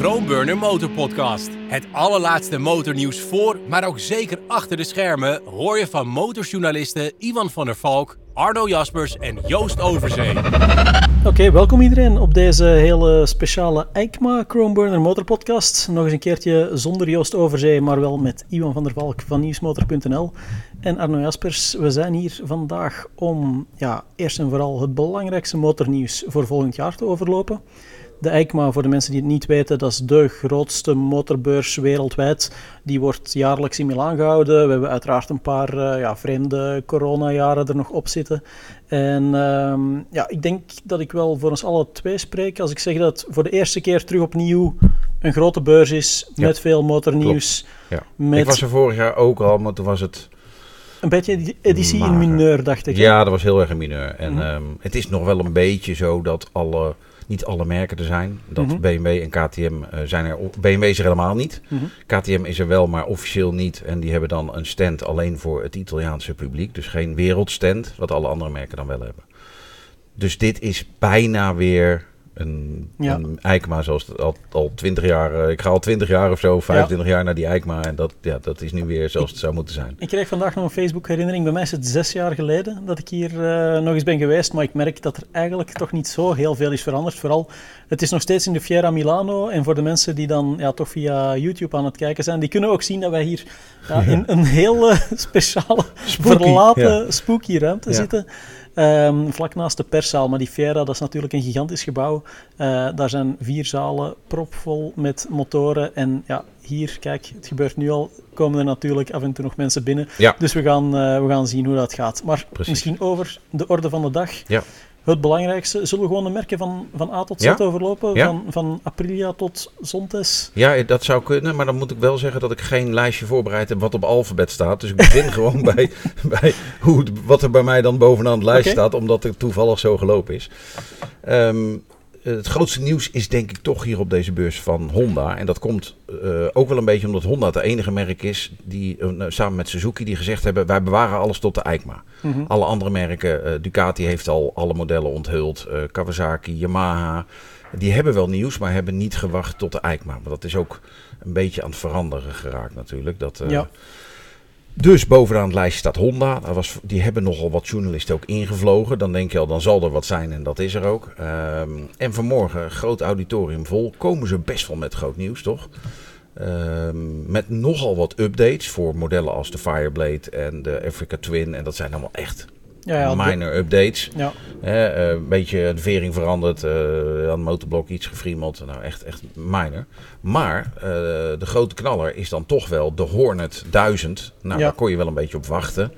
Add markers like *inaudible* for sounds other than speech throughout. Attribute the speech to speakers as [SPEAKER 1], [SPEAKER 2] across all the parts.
[SPEAKER 1] Kroonburner Motorpodcast. Het allerlaatste motornieuws voor, maar ook zeker achter de schermen... hoor je van motorjournalisten Ivan van der Valk, Arno Jaspers en Joost Overzee.
[SPEAKER 2] Oké, welkom iedereen op deze hele speciale EICMA Chromeburner Motorpodcast. Nog eens een keertje zonder Joost Overzee, maar wel met Iwan van der Valk van nieuwsmotor.nl en Arno Jaspers. We zijn hier vandaag om ja, eerst en vooral het belangrijkste motornieuws voor volgend jaar te overlopen. De EICMA, voor de mensen die het niet weten, dat is de grootste motorbeurs wereldwijd. Die wordt jaarlijks in Milaan gehouden. We hebben uiteraard een paar uh, ja, vreemde coronajaren er nog op zitten. En uh, ja, ik denk dat ik wel voor ons alle twee spreek als ik zeg dat het voor de eerste keer terug opnieuw een grote beurs is met ja, veel motornieuws.
[SPEAKER 3] Ja. Met... Ik was er vorig jaar ook al, maar toen was het...
[SPEAKER 2] Een beetje editie maar, in mineur, dacht ik.
[SPEAKER 3] Ja, dat was heel erg in mineur. En mm -hmm. um, het is nog wel een beetje zo dat alle niet alle merken er zijn. Dat mm -hmm. BMW en KTM uh, zijn er. BMW is er helemaal niet. Mm -hmm. KTM is er wel, maar officieel niet. En die hebben dan een stand alleen voor het Italiaanse publiek. Dus geen wereldstand, wat alle andere merken dan wel hebben. Dus dit is bijna weer een, ja. een EICMA zoals het al, al 20 jaar. Uh, ik ga al 20 jaar of zo, 25 ja. jaar naar die EICMA. En dat, ja, dat is nu weer zoals
[SPEAKER 2] ik,
[SPEAKER 3] het zou moeten zijn.
[SPEAKER 2] Ik kreeg vandaag nog een Facebook herinnering. Bij mij is het zes jaar geleden dat ik hier uh, nog eens ben geweest. Maar ik merk dat er eigenlijk toch niet zo heel veel is veranderd. Vooral, het is nog steeds in de Fiera Milano. En voor de mensen die dan ja, toch via YouTube aan het kijken zijn, die kunnen ook zien dat wij hier ja, *laughs* in een heel speciale, spooky, verlaten, spooky ruimte zitten. Um, vlak naast de perszaal. Maar die Fiera, dat is natuurlijk een gigantisch gebouw. Uh, daar zijn vier zalen propvol met motoren. En ja, hier, kijk, het gebeurt nu al. Komen er natuurlijk af en toe nog mensen binnen.
[SPEAKER 3] Ja.
[SPEAKER 2] Dus we gaan, uh, we gaan zien hoe dat gaat. Maar Precies. misschien over de orde van de dag.
[SPEAKER 3] Ja.
[SPEAKER 2] Het belangrijkste, zullen we gewoon de merken van, van A tot Z
[SPEAKER 3] ja?
[SPEAKER 2] overlopen?
[SPEAKER 3] Ja?
[SPEAKER 2] Van, van Aprilia tot Zontes?
[SPEAKER 3] Ja, dat zou kunnen, maar dan moet ik wel zeggen dat ik geen lijstje voorbereid heb wat op alfabet staat. Dus ik begin *laughs* gewoon bij, bij hoe, wat er bij mij dan bovenaan het lijst okay. staat, omdat het toevallig zo gelopen is. Um, het grootste nieuws is denk ik toch hier op deze beurs van Honda. En dat komt uh, ook wel een beetje omdat Honda het enige merk is die uh, samen met Suzuki die gezegd hebben wij bewaren alles tot de EICMA. Mm -hmm. Alle andere merken, uh, Ducati heeft al alle modellen onthuld, Kawasaki, Yamaha. Die hebben wel nieuws, maar hebben niet gewacht tot de EICMA. Maar dat is ook een beetje aan het veranderen geraakt natuurlijk. Dat,
[SPEAKER 2] ja.
[SPEAKER 3] Dus bovenaan het lijstje staat Honda. Dat was, die hebben nogal wat journalisten ook ingevlogen. Dan denk je al, dan zal er wat zijn en dat is er ook. Um, en vanmorgen, groot auditorium vol, komen ze best wel met groot nieuws, toch? Um, met nogal wat updates voor modellen als de Fireblade en de Africa Twin. En dat zijn allemaal echt ja, minor updates.
[SPEAKER 2] Ja.
[SPEAKER 3] Uh, uh, een beetje de vering veranderd, uh, aan het motorblok iets gefriemeld. Nou, echt, echt minor. Maar de grote knaller is dan toch wel de Hornet 1000. Nou,
[SPEAKER 2] Ja.
[SPEAKER 3] daar kon je wel een beetje op wachten.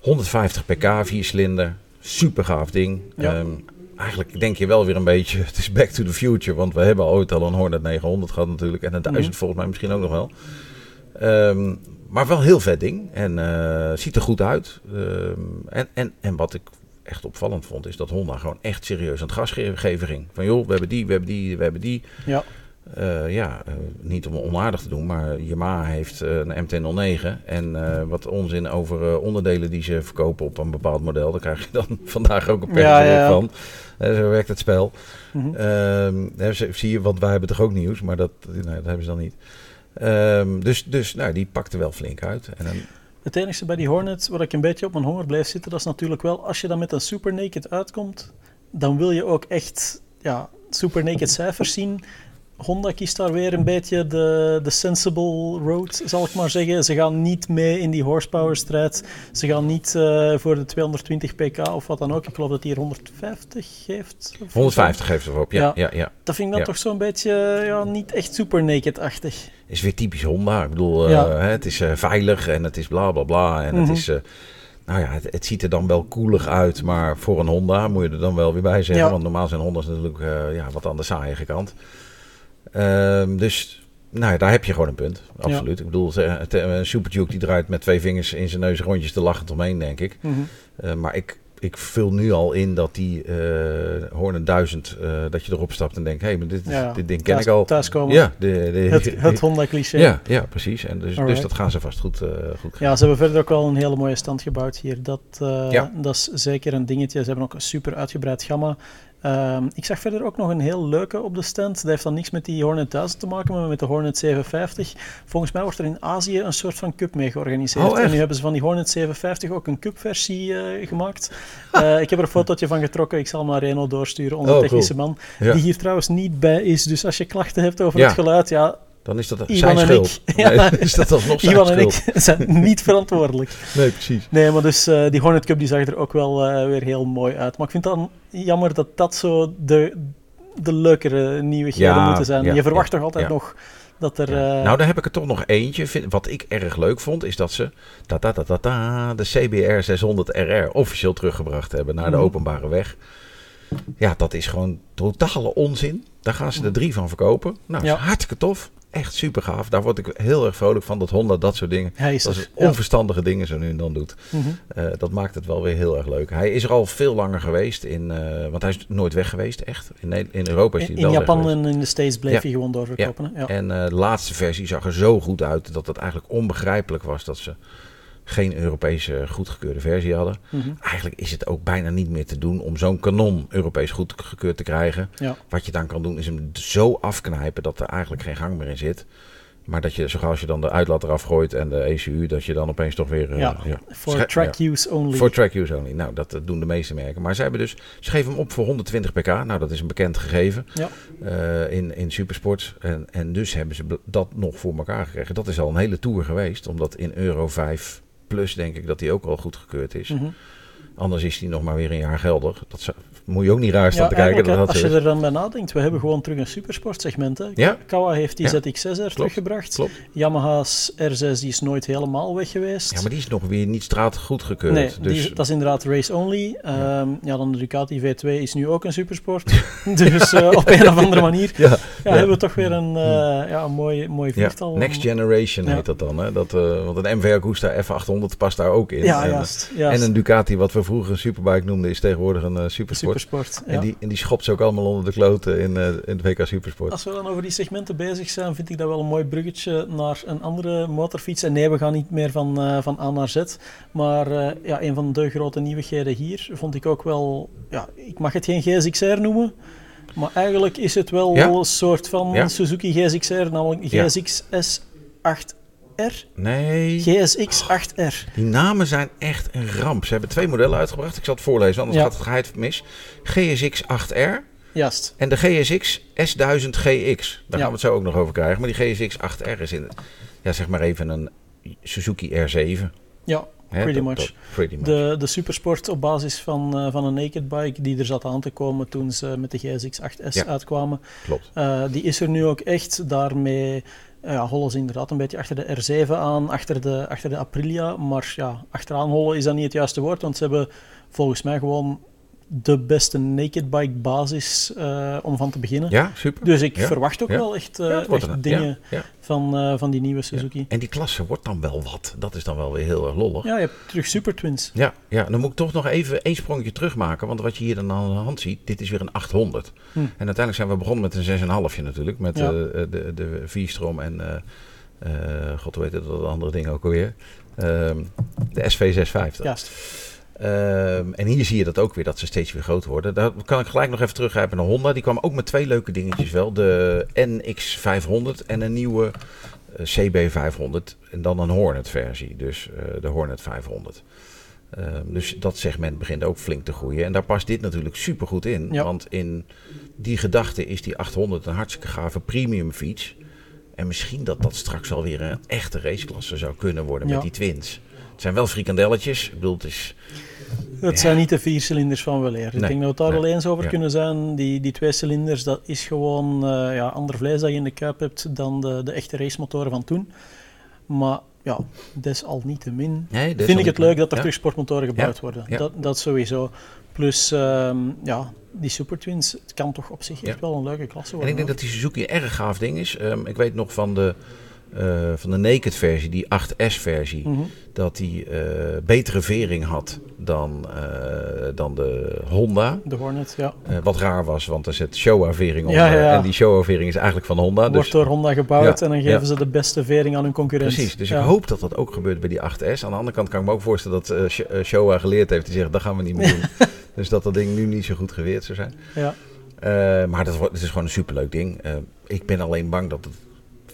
[SPEAKER 3] 150 pk, 4 cilinder. Super gaaf ding.
[SPEAKER 2] Ja.
[SPEAKER 3] Ehm, eigenlijk denk je wel weer een beetje, *laughs* het is back to the future. Want we hebben ooit al een Hornet 900 gehad natuurlijk. En een 1000
[SPEAKER 2] Mhm.
[SPEAKER 3] volgens mij misschien ook nog wel. Ehm, maar wel een heel vet ding. En eh, ziet er goed uit. Ehm, en, en, en wat ik echt opvallend vond, is dat Honda gewoon echt serieus aan het gas ge- geven ging. Van joh, we hebben die, we hebben die, we hebben die.
[SPEAKER 2] Ja.
[SPEAKER 3] Eh, ja, eh, niet om onaardig te doen, maar Yamaha heeft een MT-09. En wat onzin over onderdelen die ze verkopen op een bepaald model. Daar krijg je dan *laughs* vandaag ook een per
[SPEAKER 2] Ja,
[SPEAKER 3] van. Zo werkt het spel.
[SPEAKER 2] Mhm.
[SPEAKER 3] Ehm, zie je, want wij hebben toch ook nieuws, maar dat, nee, dat hebben ze dan niet. Ehm, dus dus nou, die pakte wel flink uit. En dan,
[SPEAKER 2] Het enige bij die Hornet waar ik een beetje op mijn honger blijf zitten, dat is natuurlijk wel als je dan met een super naked uitkomt, dan wil je ook echt ja, super naked cijfers zien. Honda kiest daar weer een beetje de, de sensible road, zal ik maar zeggen. Ze gaan niet mee in die horsepower strijd. Ze gaan niet eh, voor de 220 pk of wat dan ook. Ik geloof dat hij er 150 heeft. of
[SPEAKER 3] 150 geeft erop, ja.
[SPEAKER 2] Ja.
[SPEAKER 3] ja. ja,
[SPEAKER 2] Dat vind ik dan
[SPEAKER 3] Ja.
[SPEAKER 2] toch zo'n beetje ja, niet echt super naked-achtig.
[SPEAKER 3] Is weer typisch Honda. Ik bedoel, eh, hè, het is eh, veilig en het is bla bla bla. En
[SPEAKER 2] Mhm.
[SPEAKER 3] het is. eh, nou ja, het, het ziet er dan wel koelig uit, maar voor een Honda moet je er dan wel weer bij zeggen.
[SPEAKER 2] Ja.
[SPEAKER 3] Want normaal zijn Honda's natuurlijk ja, wat aan de saaie kant. Ehm, dus nou ja, daar heb je gewoon een punt. Absoluut. Ik bedoel, eh, een Super Duke die draait met twee vingers in zijn neus rondjes te lachend omheen, denk ik.
[SPEAKER 2] Mhm.
[SPEAKER 3] Eh, maar ik, ik vul nu al in dat die eh Hornet 1000, eh, dat je erop stapt en denkt, hé, hey, maar dit, is-
[SPEAKER 2] Ja,
[SPEAKER 3] dit ding ken
[SPEAKER 2] thuis-
[SPEAKER 3] ik al.
[SPEAKER 2] Thuiskomen.
[SPEAKER 3] Ja, de, de,
[SPEAKER 2] Het, *laughs* het Honda-cliché.
[SPEAKER 3] ja, ja, precies. En dus, dus dat gaan ze vast goed, eh goed
[SPEAKER 2] Ja, ze hebben verder ook wel een hele mooie stand gebouwd hier. Dat,
[SPEAKER 3] Ja.
[SPEAKER 2] dat is zeker een dingetje. Ze hebben ook een super uitgebreid gamma. Ehm, ik zag verder ook nog een heel leuke op de stand. Dat heeft dan niks met die Hornet 1000 te maken, maar met de Hornet 750. Volgens mij wordt er in Azië een soort van cup mee georganiseerd.
[SPEAKER 3] Oh,
[SPEAKER 2] en nu hebben ze van die Hornet 750 ook een cupversie eh gemaakt. Eh, ik heb er een fotootje van getrokken. Ik zal hem naar Reno doorsturen, onze
[SPEAKER 3] Oh,
[SPEAKER 2] technische
[SPEAKER 3] cool.
[SPEAKER 2] man.
[SPEAKER 3] Ja.
[SPEAKER 2] Die hier trouwens niet bij is. Dus als je klachten hebt over
[SPEAKER 3] Ja.
[SPEAKER 2] het geluid, ja,
[SPEAKER 3] Dan is dat
[SPEAKER 2] Iwan
[SPEAKER 3] zijn
[SPEAKER 2] en
[SPEAKER 3] schuld.
[SPEAKER 2] ik. *laughs* Ja.
[SPEAKER 3] Nee, is dat alsnog zijn
[SPEAKER 2] Iwan en ik *laughs* zijn niet verantwoordelijk.
[SPEAKER 3] Nee, precies.
[SPEAKER 2] Nee, maar dus eh, die Hornet Cup die zag er ook wel eh, weer heel mooi uit. Maar ik vind dan jammer dat dat zo de, de leukere nieuwigheden
[SPEAKER 3] Ja,
[SPEAKER 2] moeten zijn.
[SPEAKER 3] ja,
[SPEAKER 2] je verwacht
[SPEAKER 3] ja,
[SPEAKER 2] toch altijd
[SPEAKER 3] ja.
[SPEAKER 2] nog dat er...
[SPEAKER 3] Ja.
[SPEAKER 2] eh,
[SPEAKER 3] Nou, daar heb ik er toch nog eentje. Vind- Wat ik erg leuk vond, is dat ze ta -ta -ta -ta -ta, de CBR 600 RR officieel teruggebracht hebben naar de
[SPEAKER 2] Mhm.
[SPEAKER 3] openbare weg. Ja, dat is gewoon totale onzin. Daar gaan ze er drie van verkopen. Nou, dat
[SPEAKER 2] Ja.
[SPEAKER 3] is hartstikke tof. Echt super gaaf. Daar word ik heel erg vrolijk van. Dat Honda dat soort dingen.
[SPEAKER 2] hij is
[SPEAKER 3] Dat is
[SPEAKER 2] Ja.
[SPEAKER 3] onverstandige dingen zo nu en dan doet.
[SPEAKER 2] Mhm.
[SPEAKER 3] Eh, dat maakt het wel weer heel erg leuk. Hij is er al veel langer geweest. In, eh, want hij is nooit weg geweest, echt. In, in Europa is hij
[SPEAKER 2] In,
[SPEAKER 3] wel
[SPEAKER 2] in Japan en in de States bleef
[SPEAKER 3] Ja.
[SPEAKER 2] hij gewoon doorverkopen. hè? Ja.
[SPEAKER 3] En eh, de laatste versie zag er zo goed uit dat het eigenlijk onbegrijpelijk was dat ze geen Europese goedgekeurde versie hadden.
[SPEAKER 2] Mhm.
[SPEAKER 3] Eigenlijk is het ook bijna niet meer te doen om zo'n kanon Europees goedgekeurd te krijgen.
[SPEAKER 2] Ja.
[SPEAKER 3] Wat je dan kan doen is hem zo afknijpen dat er eigenlijk geen gang meer in zit. Maar dat je, zoals je dan de uitlaat eraf gooit en de ECU, dat je dan opeens toch weer... eh,
[SPEAKER 2] Ja,
[SPEAKER 3] sche-
[SPEAKER 2] track
[SPEAKER 3] ja.
[SPEAKER 2] use only.
[SPEAKER 3] Voor track use only. Nou, dat doen de meeste merken. Maar ze hebben dus, ze geven hem op voor 120 pk. Nou, dat is een bekend gegeven
[SPEAKER 2] Ja.
[SPEAKER 3] eh, in, in supersports. En, en dus hebben ze dat nog voor elkaar gekregen. Dat is al een hele tour geweest. Omdat in Euro 5 plus denk ik dat die ook al goedgekeurd is.
[SPEAKER 2] Mhm.
[SPEAKER 3] Anders is die nog maar weer een jaar geldig. Dat zou- moet je ook niet raar staan
[SPEAKER 2] Ja,
[SPEAKER 3] te kijken. Dat
[SPEAKER 2] als je er dan bij nadenkt, we hebben gewoon terug een supersportsegment. Hè.
[SPEAKER 3] Ja.
[SPEAKER 2] Kawa heeft die
[SPEAKER 3] Ja.
[SPEAKER 2] ZX6 er teruggebracht.
[SPEAKER 3] Klopt.
[SPEAKER 2] Yamaha's R6 die is nooit helemaal weg geweest.
[SPEAKER 3] Ja, maar die is nog weer niet straat goedgekeurd.
[SPEAKER 2] Nee,
[SPEAKER 3] dus
[SPEAKER 2] die, dat is inderdaad race only. Ehm, ja. dan de Ducati V2 is nu ook een supersport. *laughs* dus eh, op een of andere manier
[SPEAKER 3] ja,
[SPEAKER 2] ja,
[SPEAKER 3] Ja.
[SPEAKER 2] hebben we toch weer een, eh, ja, een mooi, mooi
[SPEAKER 3] ja,
[SPEAKER 2] viertal.
[SPEAKER 3] Next Generation
[SPEAKER 2] Ja.
[SPEAKER 3] heet dat dan. Hè? Dat, eh, want een MV Agusta F800 past daar ook in.
[SPEAKER 2] Ja,
[SPEAKER 3] en,
[SPEAKER 2] juist.
[SPEAKER 3] En een Ducati, wat we vroeger een superbike noemden, is tegenwoordig een eh, Supersport. En, die, en die schopt ze ook allemaal onder de kloten in, uh, in de WK Supersport.
[SPEAKER 2] Als we dan over die segmenten bezig zijn, vind ik dat wel een mooi bruggetje naar een andere motorfiets. En nee, we gaan niet meer van, eh, van A naar Z. Maar eh, ja, een van de grote nieuwigheden hier vond ik ook wel... Ja, ik mag het geen GSXR noemen. Maar eigenlijk is het wel een soort van. Suzuki GSXR, namelijk GSX-S8 R?
[SPEAKER 3] Nee.
[SPEAKER 2] GSX 8R.
[SPEAKER 3] Die namen zijn echt een ramp. Ze hebben twee modellen uitgebracht. Ik zal het voorlezen, anders
[SPEAKER 2] ja.
[SPEAKER 3] gaat het geheid mis. GSX 8R.
[SPEAKER 2] Juist.
[SPEAKER 3] En de GSX S1000 GX. Daar gaan we het zo ook nog over krijgen. Maar die GSX 8R is in, ja, zeg maar even een Suzuki R7.
[SPEAKER 2] Ja, pretty, much.
[SPEAKER 3] Pretty, much.
[SPEAKER 2] De, de supersport op basis van, eh, van een naked bike die er zat aan te komen toen ze met de GSX 8S
[SPEAKER 3] ja,
[SPEAKER 2] uitkwamen.
[SPEAKER 3] Klopt.
[SPEAKER 2] Eh, die is er nu ook echt. Daarmee ja, hollen ze inderdaad een beetje achter de R7 aan, achter de, achter de Aprilia. Maar ja, achteraan hollen is dat niet het juiste woord, want ze hebben volgens mij gewoon de beste naked bike basis eh, om van te beginnen.
[SPEAKER 3] Ja, super.
[SPEAKER 2] Dus ik
[SPEAKER 3] Ja.
[SPEAKER 2] verwacht ook
[SPEAKER 3] Ja.
[SPEAKER 2] wel echt, eh, echt
[SPEAKER 3] een-
[SPEAKER 2] dingen. Van, eh, van die nieuwe Suzuki.
[SPEAKER 3] En die klasse wordt dan wel wat. Dat is dan wel weer heel erg lollig.
[SPEAKER 2] Ja, je hebt terug Super Twins.
[SPEAKER 3] Ja, ja, dan moet ik toch nog even één sprongetje terugmaken. Want wat je hier dan aan de hand ziet, dit is weer een 800.
[SPEAKER 2] Hm.
[SPEAKER 3] En uiteindelijk zijn we begonnen met een 6,5 natuurlijk. Met eh, de, de V-strom en, god heet het, dat andere ding ook alweer. Ehm, de SV650.
[SPEAKER 2] Juist.
[SPEAKER 3] Ehm, en hier zie je dat ook weer, dat ze steeds weer groter worden. Daar kan ik gelijk nog even teruggrijpen naar Honda. Die kwam ook met twee leuke dingetjes wel. De NX500 en een nieuwe eh, CB500. En dan een Hornet versie, dus eh, de Hornet 500. Ehm, dus dat segment begint ook flink te groeien. En daar past dit natuurlijk super goed in.
[SPEAKER 2] Ja.
[SPEAKER 3] Want in die gedachte is die 800 een hartstikke gave premium fiets. En misschien dat dat straks alweer een echte raceklasse zou kunnen worden
[SPEAKER 2] Ja.
[SPEAKER 3] met die twins. Het zijn wel frikandelletjes. Ik bedoel, het is...
[SPEAKER 2] Het zijn niet de vier cilinders van weleer. Ik
[SPEAKER 3] Nee,
[SPEAKER 2] denk dat we het daar wel eens over
[SPEAKER 3] ja.
[SPEAKER 2] kunnen zijn. Die, die twee cilinders, dat is gewoon eh, ja, ander vlees dat je in de kuip hebt dan de, de echte racemotoren van toen. Maar ja, desalniettemin
[SPEAKER 3] Nee, is
[SPEAKER 2] vind ik het leuk dat er
[SPEAKER 3] ja.
[SPEAKER 2] terug sportmotoren gebouwd
[SPEAKER 3] Ja,
[SPEAKER 2] worden. Dat, dat sowieso. Plus, ehm, ja, die Super Twins, het kan toch op zich echt wel een leuke klasse
[SPEAKER 3] En
[SPEAKER 2] worden.
[SPEAKER 3] ik denk dat die Suzuki een erg gaaf ding is. Ehm, ik weet nog van de, eh, van de naked versie, die 8S versie,
[SPEAKER 2] Mhm.
[SPEAKER 3] dat die eh, betere vering had dan, eh, dan de Honda.
[SPEAKER 2] De Hornet, ja.
[SPEAKER 3] Wat raar was, want er zit Showa vering onder.
[SPEAKER 2] Ja, ja, ja.
[SPEAKER 3] En die Showa vering is eigenlijk van Honda.
[SPEAKER 2] Wordt
[SPEAKER 3] Dus,
[SPEAKER 2] door Honda gebouwd
[SPEAKER 3] Ja,
[SPEAKER 2] en dan geven ze de beste vering aan hun concurrent.
[SPEAKER 3] precies, dus ik hoop dat dat ook gebeurt bij die 8S. Aan de andere kant kan ik me ook voorstellen dat Sh- Showa geleerd heeft. Die zegt, dat gaan we niet meer doen. *laughs* Dus dat dat ding nu niet zo goed geweerd zou zijn.
[SPEAKER 2] Ja.
[SPEAKER 3] Maar dat, het is gewoon een superleuk ding. Ik ben alleen bang dat het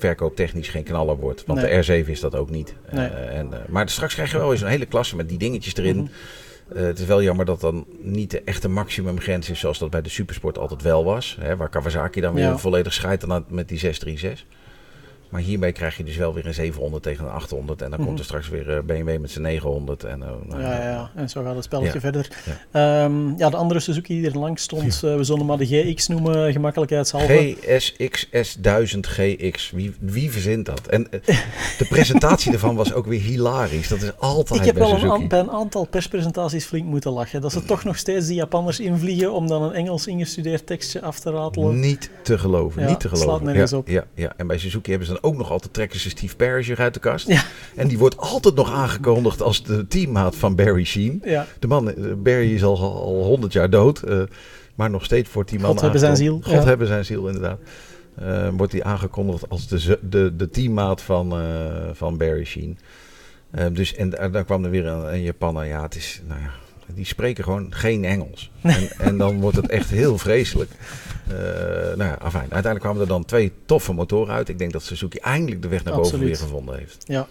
[SPEAKER 3] verkooptechnisch geen knaller wordt. Want
[SPEAKER 2] Nee.
[SPEAKER 3] de R7 is dat ook niet.
[SPEAKER 2] Nee.
[SPEAKER 3] Uh, en, uh, maar straks krijg je wel eens een hele klasse met die dingetjes erin.
[SPEAKER 2] Mhm.
[SPEAKER 3] Uh, het is wel jammer dat dan niet de echte maximumgrens is zoals dat bij de Supersport altijd wel was. Hè, waar Kawasaki dan weer
[SPEAKER 2] Ja.
[SPEAKER 3] volledig scheidt aan met die 636. Maar hiermee krijg je dus wel weer een 700 tegen een 800. En dan
[SPEAKER 2] Mhm.
[SPEAKER 3] komt er straks weer uh, BMW met zijn 900. En, uh, nou,
[SPEAKER 2] Ja, ja, ja, en zo gaat het spelletje
[SPEAKER 3] Ja.
[SPEAKER 2] verder. Ja. ja, de andere Suzuki die er langs stond, uh, we zullen maar de GX noemen, gemakkelijkheidshalve.
[SPEAKER 3] GSX-S1000GX. Wie, wie verzint dat? En uh, de presentatie *laughs* ervan was ook weer hilarisch. Dat is altijd
[SPEAKER 2] Ik heb
[SPEAKER 3] bij
[SPEAKER 2] wel een, bij een aantal perspresentaties flink moeten lachen. Dat ze toch nog steeds die Japanners invliegen om dan een Engels ingestudeerd tekstje af te ratelen.
[SPEAKER 3] Niet te geloven, niet te
[SPEAKER 2] slaat
[SPEAKER 3] geloven.
[SPEAKER 2] nergens
[SPEAKER 3] ja,
[SPEAKER 2] op.
[SPEAKER 3] Ja, ja, en bij Suzuki hebben ze dan ook nog altijd trekken ze Steve Parrish uit de kast.
[SPEAKER 2] Ja.
[SPEAKER 3] En die wordt altijd nog aangekondigd als de teammaat van Barry Sheen.
[SPEAKER 2] Ja,
[SPEAKER 3] De man, eh, Barry is al al 100 jaar dood, eh, maar nog steeds wordt die man
[SPEAKER 2] God hebben zijn ziel,
[SPEAKER 3] God
[SPEAKER 2] ja.
[SPEAKER 3] hebben zijn ziel, inderdaad. Eh, wordt hij aangekondigd als de, de, de teammaat van, van Barry Sheen. Dus, en daar daar kwam er weer een, een Japanner. Ja, het is, nou ja, die spreken gewoon geen Engels. En, en dan wordt het echt heel vreselijk. Eh, nou ja, afijn. Uiteindelijk kwamen er dan twee toffe motoren uit. Ik denk dat Suzuki eindelijk de weg naar boven
[SPEAKER 2] Absoluut.
[SPEAKER 3] weer gevonden heeft.
[SPEAKER 2] ja.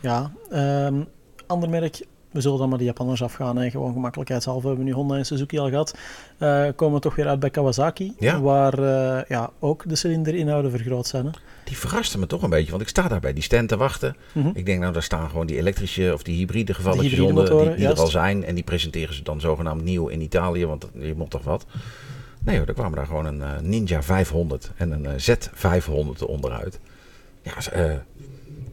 [SPEAKER 2] ja. ehm, ander merk, we zullen dan maar de Japanners afgaan. Hè. Gewoon gemakkelijkheidshalve. We hebben nu Honda en Suzuki al gehad. Eh, komen we toch weer uit bij Kawasaki,
[SPEAKER 3] Ja.
[SPEAKER 2] waar eh, ja, ook de cilinderinhouden vergroot zijn. Hè.
[SPEAKER 3] Die verraste me toch een beetje, want ik sta daar bij die stand te wachten.
[SPEAKER 2] Mhm.
[SPEAKER 3] Ik denk, nou, daar staan gewoon die elektrische of die hybride onder, die,
[SPEAKER 2] motoren,
[SPEAKER 3] die er al zijn. En die presenteren ze dan zogenaamd nieuw in Italië, want je mocht toch wat. Nee hoor, er kwamen daar gewoon een eh, Ninja 500 en een eh, Z500 onderuit. Ja, eh,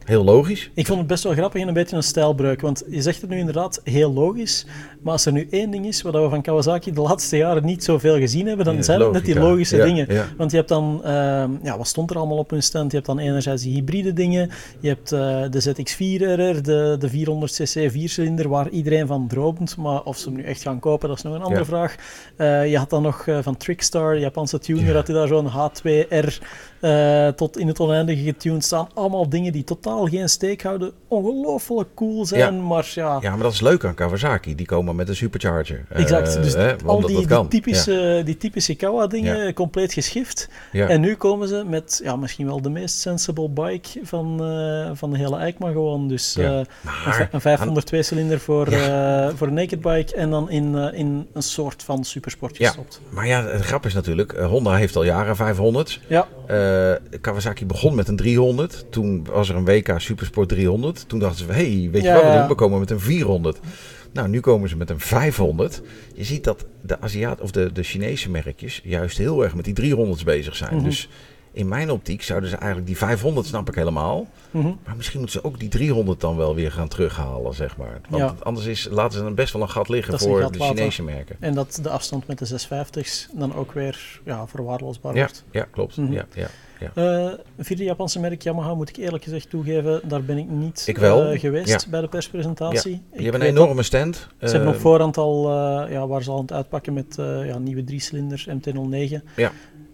[SPEAKER 3] heel logisch.
[SPEAKER 2] Ik vond het best wel grappig en een beetje een stijlbreuk. Want je zegt het nu inderdaad heel logisch. Maar als er nu één ding is wat we van Kawasaki de laatste jaren niet zoveel gezien hebben, dan
[SPEAKER 3] Ja,
[SPEAKER 2] zijn het net die logische
[SPEAKER 3] Ja,
[SPEAKER 2] dingen.
[SPEAKER 3] ja.
[SPEAKER 2] Want je hebt dan, ehm, ja, wat stond er allemaal op hun stand? Je hebt dan enerzijds die hybride dingen. Je hebt eh, de ZX4RR, de, de 400cc viercilinder, waar iedereen van droomt. Maar of ze hem nu echt gaan kopen, dat is nog een andere vraag. Eh, je had dan nog eh, van Trickstar, de Japanse tuner, had je daar zo'n H2R eh, tot in het oneindige getuned staan. Allemaal dingen die totaal geen steek houden. Ongelooflijk cool zijn,
[SPEAKER 3] Ja.
[SPEAKER 2] maar ja...
[SPEAKER 3] Ja, maar dat is leuk aan Kawasaki. Die komen met een supercharger. Eh,
[SPEAKER 2] Exact, dus
[SPEAKER 3] hè,
[SPEAKER 2] al die,
[SPEAKER 3] dat
[SPEAKER 2] die typische, die typische Kawa-dingen compleet geschift. En nu komen ze met ja, misschien wel de meest sensible bike van, eh, van de hele Eikma gewoon. Dus eh, een,
[SPEAKER 3] Maar
[SPEAKER 2] vij- een 502 cilinder voor, eh, voor een naked bike en dan in, eh, in een soort van supersport
[SPEAKER 3] Ja.
[SPEAKER 2] gestopt.
[SPEAKER 3] Maar ja, het grap is natuurlijk, eh, Honda heeft al jaren 500.
[SPEAKER 2] Ja,
[SPEAKER 3] Eh, Kawasaki begon met een 300. Toen was er een WK Supersport 300. Toen dachten ze, hey, weet je
[SPEAKER 2] Ja,
[SPEAKER 3] wat we doen? We komen met een 400. Nou, nu komen ze met een 500. Je ziet dat de Aziat of de, de Chinese merkjes juist heel erg met die 300's bezig zijn.
[SPEAKER 2] Mhm.
[SPEAKER 3] Dus in mijn optiek zouden ze eigenlijk die 500 snap ik helemaal.
[SPEAKER 2] mhm.
[SPEAKER 3] Maar misschien moeten ze ook die 300 dan wel weer gaan terughalen, zeg maar. Want
[SPEAKER 2] Ja.
[SPEAKER 3] anders is, laten ze dan best wel een gat liggen
[SPEAKER 2] Dat
[SPEAKER 3] voor
[SPEAKER 2] gat
[SPEAKER 3] de. Chinese merken.
[SPEAKER 2] en dat de afstand met de 650's dan ook weer ja, verwaarloosbaar
[SPEAKER 3] Ja,
[SPEAKER 2] wordt.
[SPEAKER 3] ja klopt.
[SPEAKER 2] Mhm.
[SPEAKER 3] Ja, ja.
[SPEAKER 2] Eh, vierde Japanse merk Yamaha moet ik eerlijk gezegd toegeven, daar ben ik niet
[SPEAKER 3] Ik wel,
[SPEAKER 2] eh, geweest
[SPEAKER 3] ja.
[SPEAKER 2] bij de perspresentatie.
[SPEAKER 3] Je hebt een enorme stand.
[SPEAKER 2] Ze hebben
[SPEAKER 3] Eh,
[SPEAKER 2] op voorhand al, eh, ja, waar ze al aan het uitpakken met eh, ja, nieuwe drie-cilinders MT-09.
[SPEAKER 3] Ja.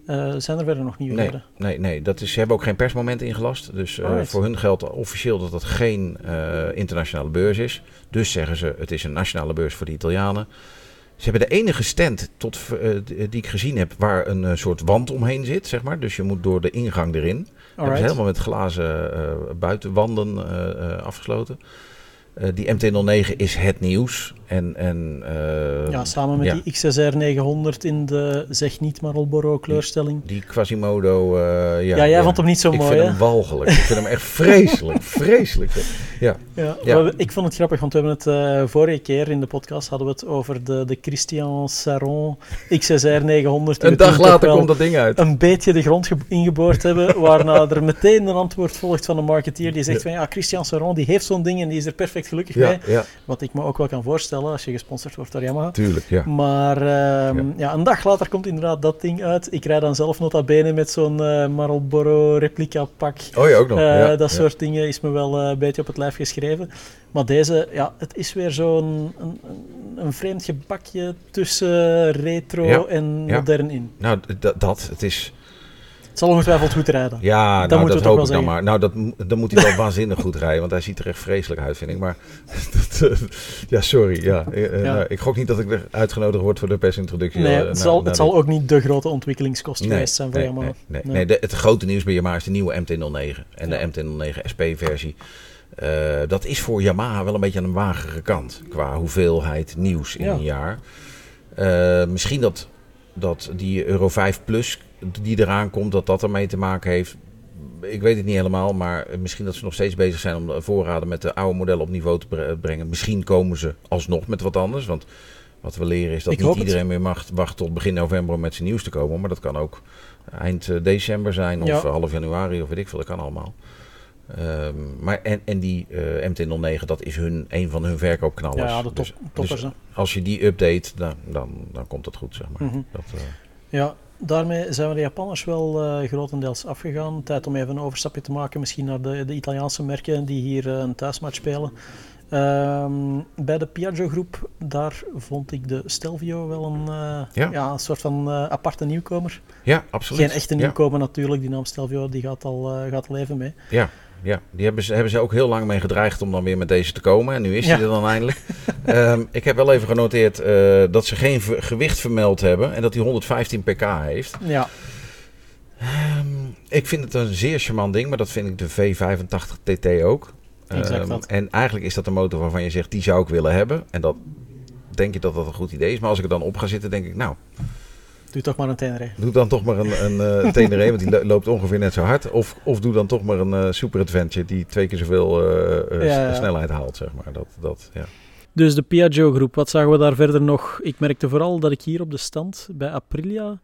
[SPEAKER 2] Eh, zijn er verder nog
[SPEAKER 3] Nee,
[SPEAKER 2] nieuwigheden?
[SPEAKER 3] nee, nee dat is, ze hebben ook geen persmoment ingelast. Dus eh, voor hun geldt officieel dat het geen eh, internationale beurs is. Dus zeggen ze, het is een nationale beurs voor de Italianen. Ze hebben de enige stand tot, die ik gezien heb waar een soort wand omheen zit, zeg maar. Dus je moet door de ingang erin. Hebben ze
[SPEAKER 2] Alright.
[SPEAKER 3] helemaal met glazen buitenwanden afgesloten. Die MT-09 is het nieuws. En, en, eh,
[SPEAKER 2] Ja, samen met
[SPEAKER 3] ja.
[SPEAKER 2] die XSR 900 in de zeg niet Marlboro kleurstelling.
[SPEAKER 3] Die Quasimodo, eh, ja.
[SPEAKER 2] Ja, jij vond hem niet zo
[SPEAKER 3] ik
[SPEAKER 2] mooi,
[SPEAKER 3] vind
[SPEAKER 2] hè?
[SPEAKER 3] hem walgelijk. Ik vind hem echt vreselijk, *laughs* vreselijk. Ja,
[SPEAKER 2] Ja, ik vond het grappig, want we hebben het eh, vorige keer in de podcast hadden we het over de, de Christian Saron XSR 900. die
[SPEAKER 3] een dag later komt dat ding uit.
[SPEAKER 2] Een beetje de grond ge- ingeboord hebben, *laughs* waarna er meteen een antwoord volgt van een marketeer die zegt van ja, Christian Saron die heeft zo'n ding en die is er perfect gelukkig mee. Wat ik me ook wel kan voorstellen als je gesponsord wordt door Yamaha.
[SPEAKER 3] tuurlijk, ja.
[SPEAKER 2] Maar ehm,
[SPEAKER 3] Ja.
[SPEAKER 2] ja. een dag later komt inderdaad dat ding uit. Ik rijd dan zelf nota bene met zo'n eh, Marlboro replica pak.
[SPEAKER 3] Oh, je ook nog.
[SPEAKER 2] Eh,
[SPEAKER 3] ja,
[SPEAKER 2] dat
[SPEAKER 3] ja.
[SPEAKER 2] soort dingen is me wel eh, een beetje op het lijf geschreven. Maar deze, ja, het is weer zo'n een, een, een vreemd gebakje tussen retro
[SPEAKER 3] Ja,
[SPEAKER 2] en
[SPEAKER 3] ja.
[SPEAKER 2] modern in.
[SPEAKER 3] Nou, dat, het is...
[SPEAKER 2] Het zal ongetwijfeld goed rijden.
[SPEAKER 4] Ja,
[SPEAKER 2] Dat
[SPEAKER 4] nou, dat
[SPEAKER 2] we toch
[SPEAKER 4] hoop ik
[SPEAKER 2] wel
[SPEAKER 4] dan maar. Nou, dat, dan moet hij wel waanzinnig goed rijden, want hij ziet er echt vreselijk uit, vind ik. Maar, *laughs* dat, eh, ja, sorry. Ja, Eh, eh,
[SPEAKER 2] Ja.
[SPEAKER 4] nou, ik gok niet dat ik er uitgenodigd word voor de persintroductie.
[SPEAKER 2] Nee, het,
[SPEAKER 4] na-
[SPEAKER 2] zal,
[SPEAKER 4] na
[SPEAKER 2] het zal ook niet de grote ontwikkelingskost
[SPEAKER 4] Nee,
[SPEAKER 2] geweest zijn voor
[SPEAKER 4] nee,
[SPEAKER 2] Yamaha.
[SPEAKER 4] Nee, nee,
[SPEAKER 2] Nee.
[SPEAKER 4] nee, de- het grote nieuws bij Yamaha is de nieuwe MT-09 en
[SPEAKER 2] Ja.
[SPEAKER 4] de MT-09 SP-versie. Dat is voor Yamaha wel een beetje aan een magere kant qua hoeveelheid nieuws in
[SPEAKER 2] Ja.
[SPEAKER 4] een jaar. Misschien dat, dat die Euro 5 Plus die eraan komt, dat dat ermee te maken heeft. Ik weet het niet helemaal, maar misschien dat ze nog steeds bezig zijn om de voorraden met de oude modellen op niveau te bre- brengen. Misschien komen ze alsnog met wat anders, want wat we leren is dat
[SPEAKER 2] Ik
[SPEAKER 4] niet
[SPEAKER 2] het.
[SPEAKER 4] iedereen meer mag wachten tot begin november om met zijn nieuws te komen. Maar dat kan ook eind eh, december zijn of
[SPEAKER 2] Ja.
[SPEAKER 4] eh, half januari of weet ik veel, dat kan allemaal. Ehm, maar en, en die eh, MT-09, dat is hun, een van hun verkoopknallers.
[SPEAKER 2] Ja, de top,
[SPEAKER 4] Dus-
[SPEAKER 2] toppers.
[SPEAKER 4] dus als je die update, dan, dan, dan komt het goed, zeg maar.
[SPEAKER 2] Mhm.
[SPEAKER 4] Dat, eh,
[SPEAKER 2] Ja, daarmee zijn we de Japanners wel eh, grotendeels afgegaan. Tijd om even een overstapje te maken, misschien naar de, de Italiaanse merken die hier eh, een thuismatch spelen. Ehm, bij de Piaggio-groep, daar vond ik de Stelvio wel een, eh,
[SPEAKER 4] Ja.
[SPEAKER 2] ja. een soort van aparte nieuwkomer.
[SPEAKER 4] ja, absoluut.
[SPEAKER 2] Geen echte
[SPEAKER 4] Ja.
[SPEAKER 2] nieuwkomer natuurlijk, die naam Stelvio die gaat al, gaat al even mee.
[SPEAKER 4] Ja, ja. die hebben ze, hebben ze ook heel lang mee gedreigd om dan weer met deze te komen. En nu is
[SPEAKER 2] Ja.
[SPEAKER 4] hij er dan eindelijk. *laughs* Ehm, ik heb wel even genoteerd eh, dat ze geen gewicht vermeld hebben en dat hij 115 pk heeft.
[SPEAKER 2] Ja,
[SPEAKER 4] Ehm, ik vind het een zeer charmant ding, maar dat vind ik de V85 TT ook. Ehm, en eigenlijk is dat een motor waarvan je zegt, die zou ik willen hebben. En dat denk je dat dat een goed idee is. Maar als ik er dan op ga zitten, denk ik, nou,
[SPEAKER 2] doe toch maar een Tenere.
[SPEAKER 4] doe dan toch maar een, een eh, *laughs* Tenere, want die lo- loopt ongeveer net zo hard. Of, of doe dan toch maar een eh, Super Adventure die twee keer zoveel eh, eh,
[SPEAKER 2] Ja, ja.
[SPEAKER 4] snelheid haalt, zeg maar. Dat, dat, ja.
[SPEAKER 2] Dus de Piaggio-groep, wat zagen we daar verder nog? Ik merkte vooral dat ik hier op de stand bij Aprilia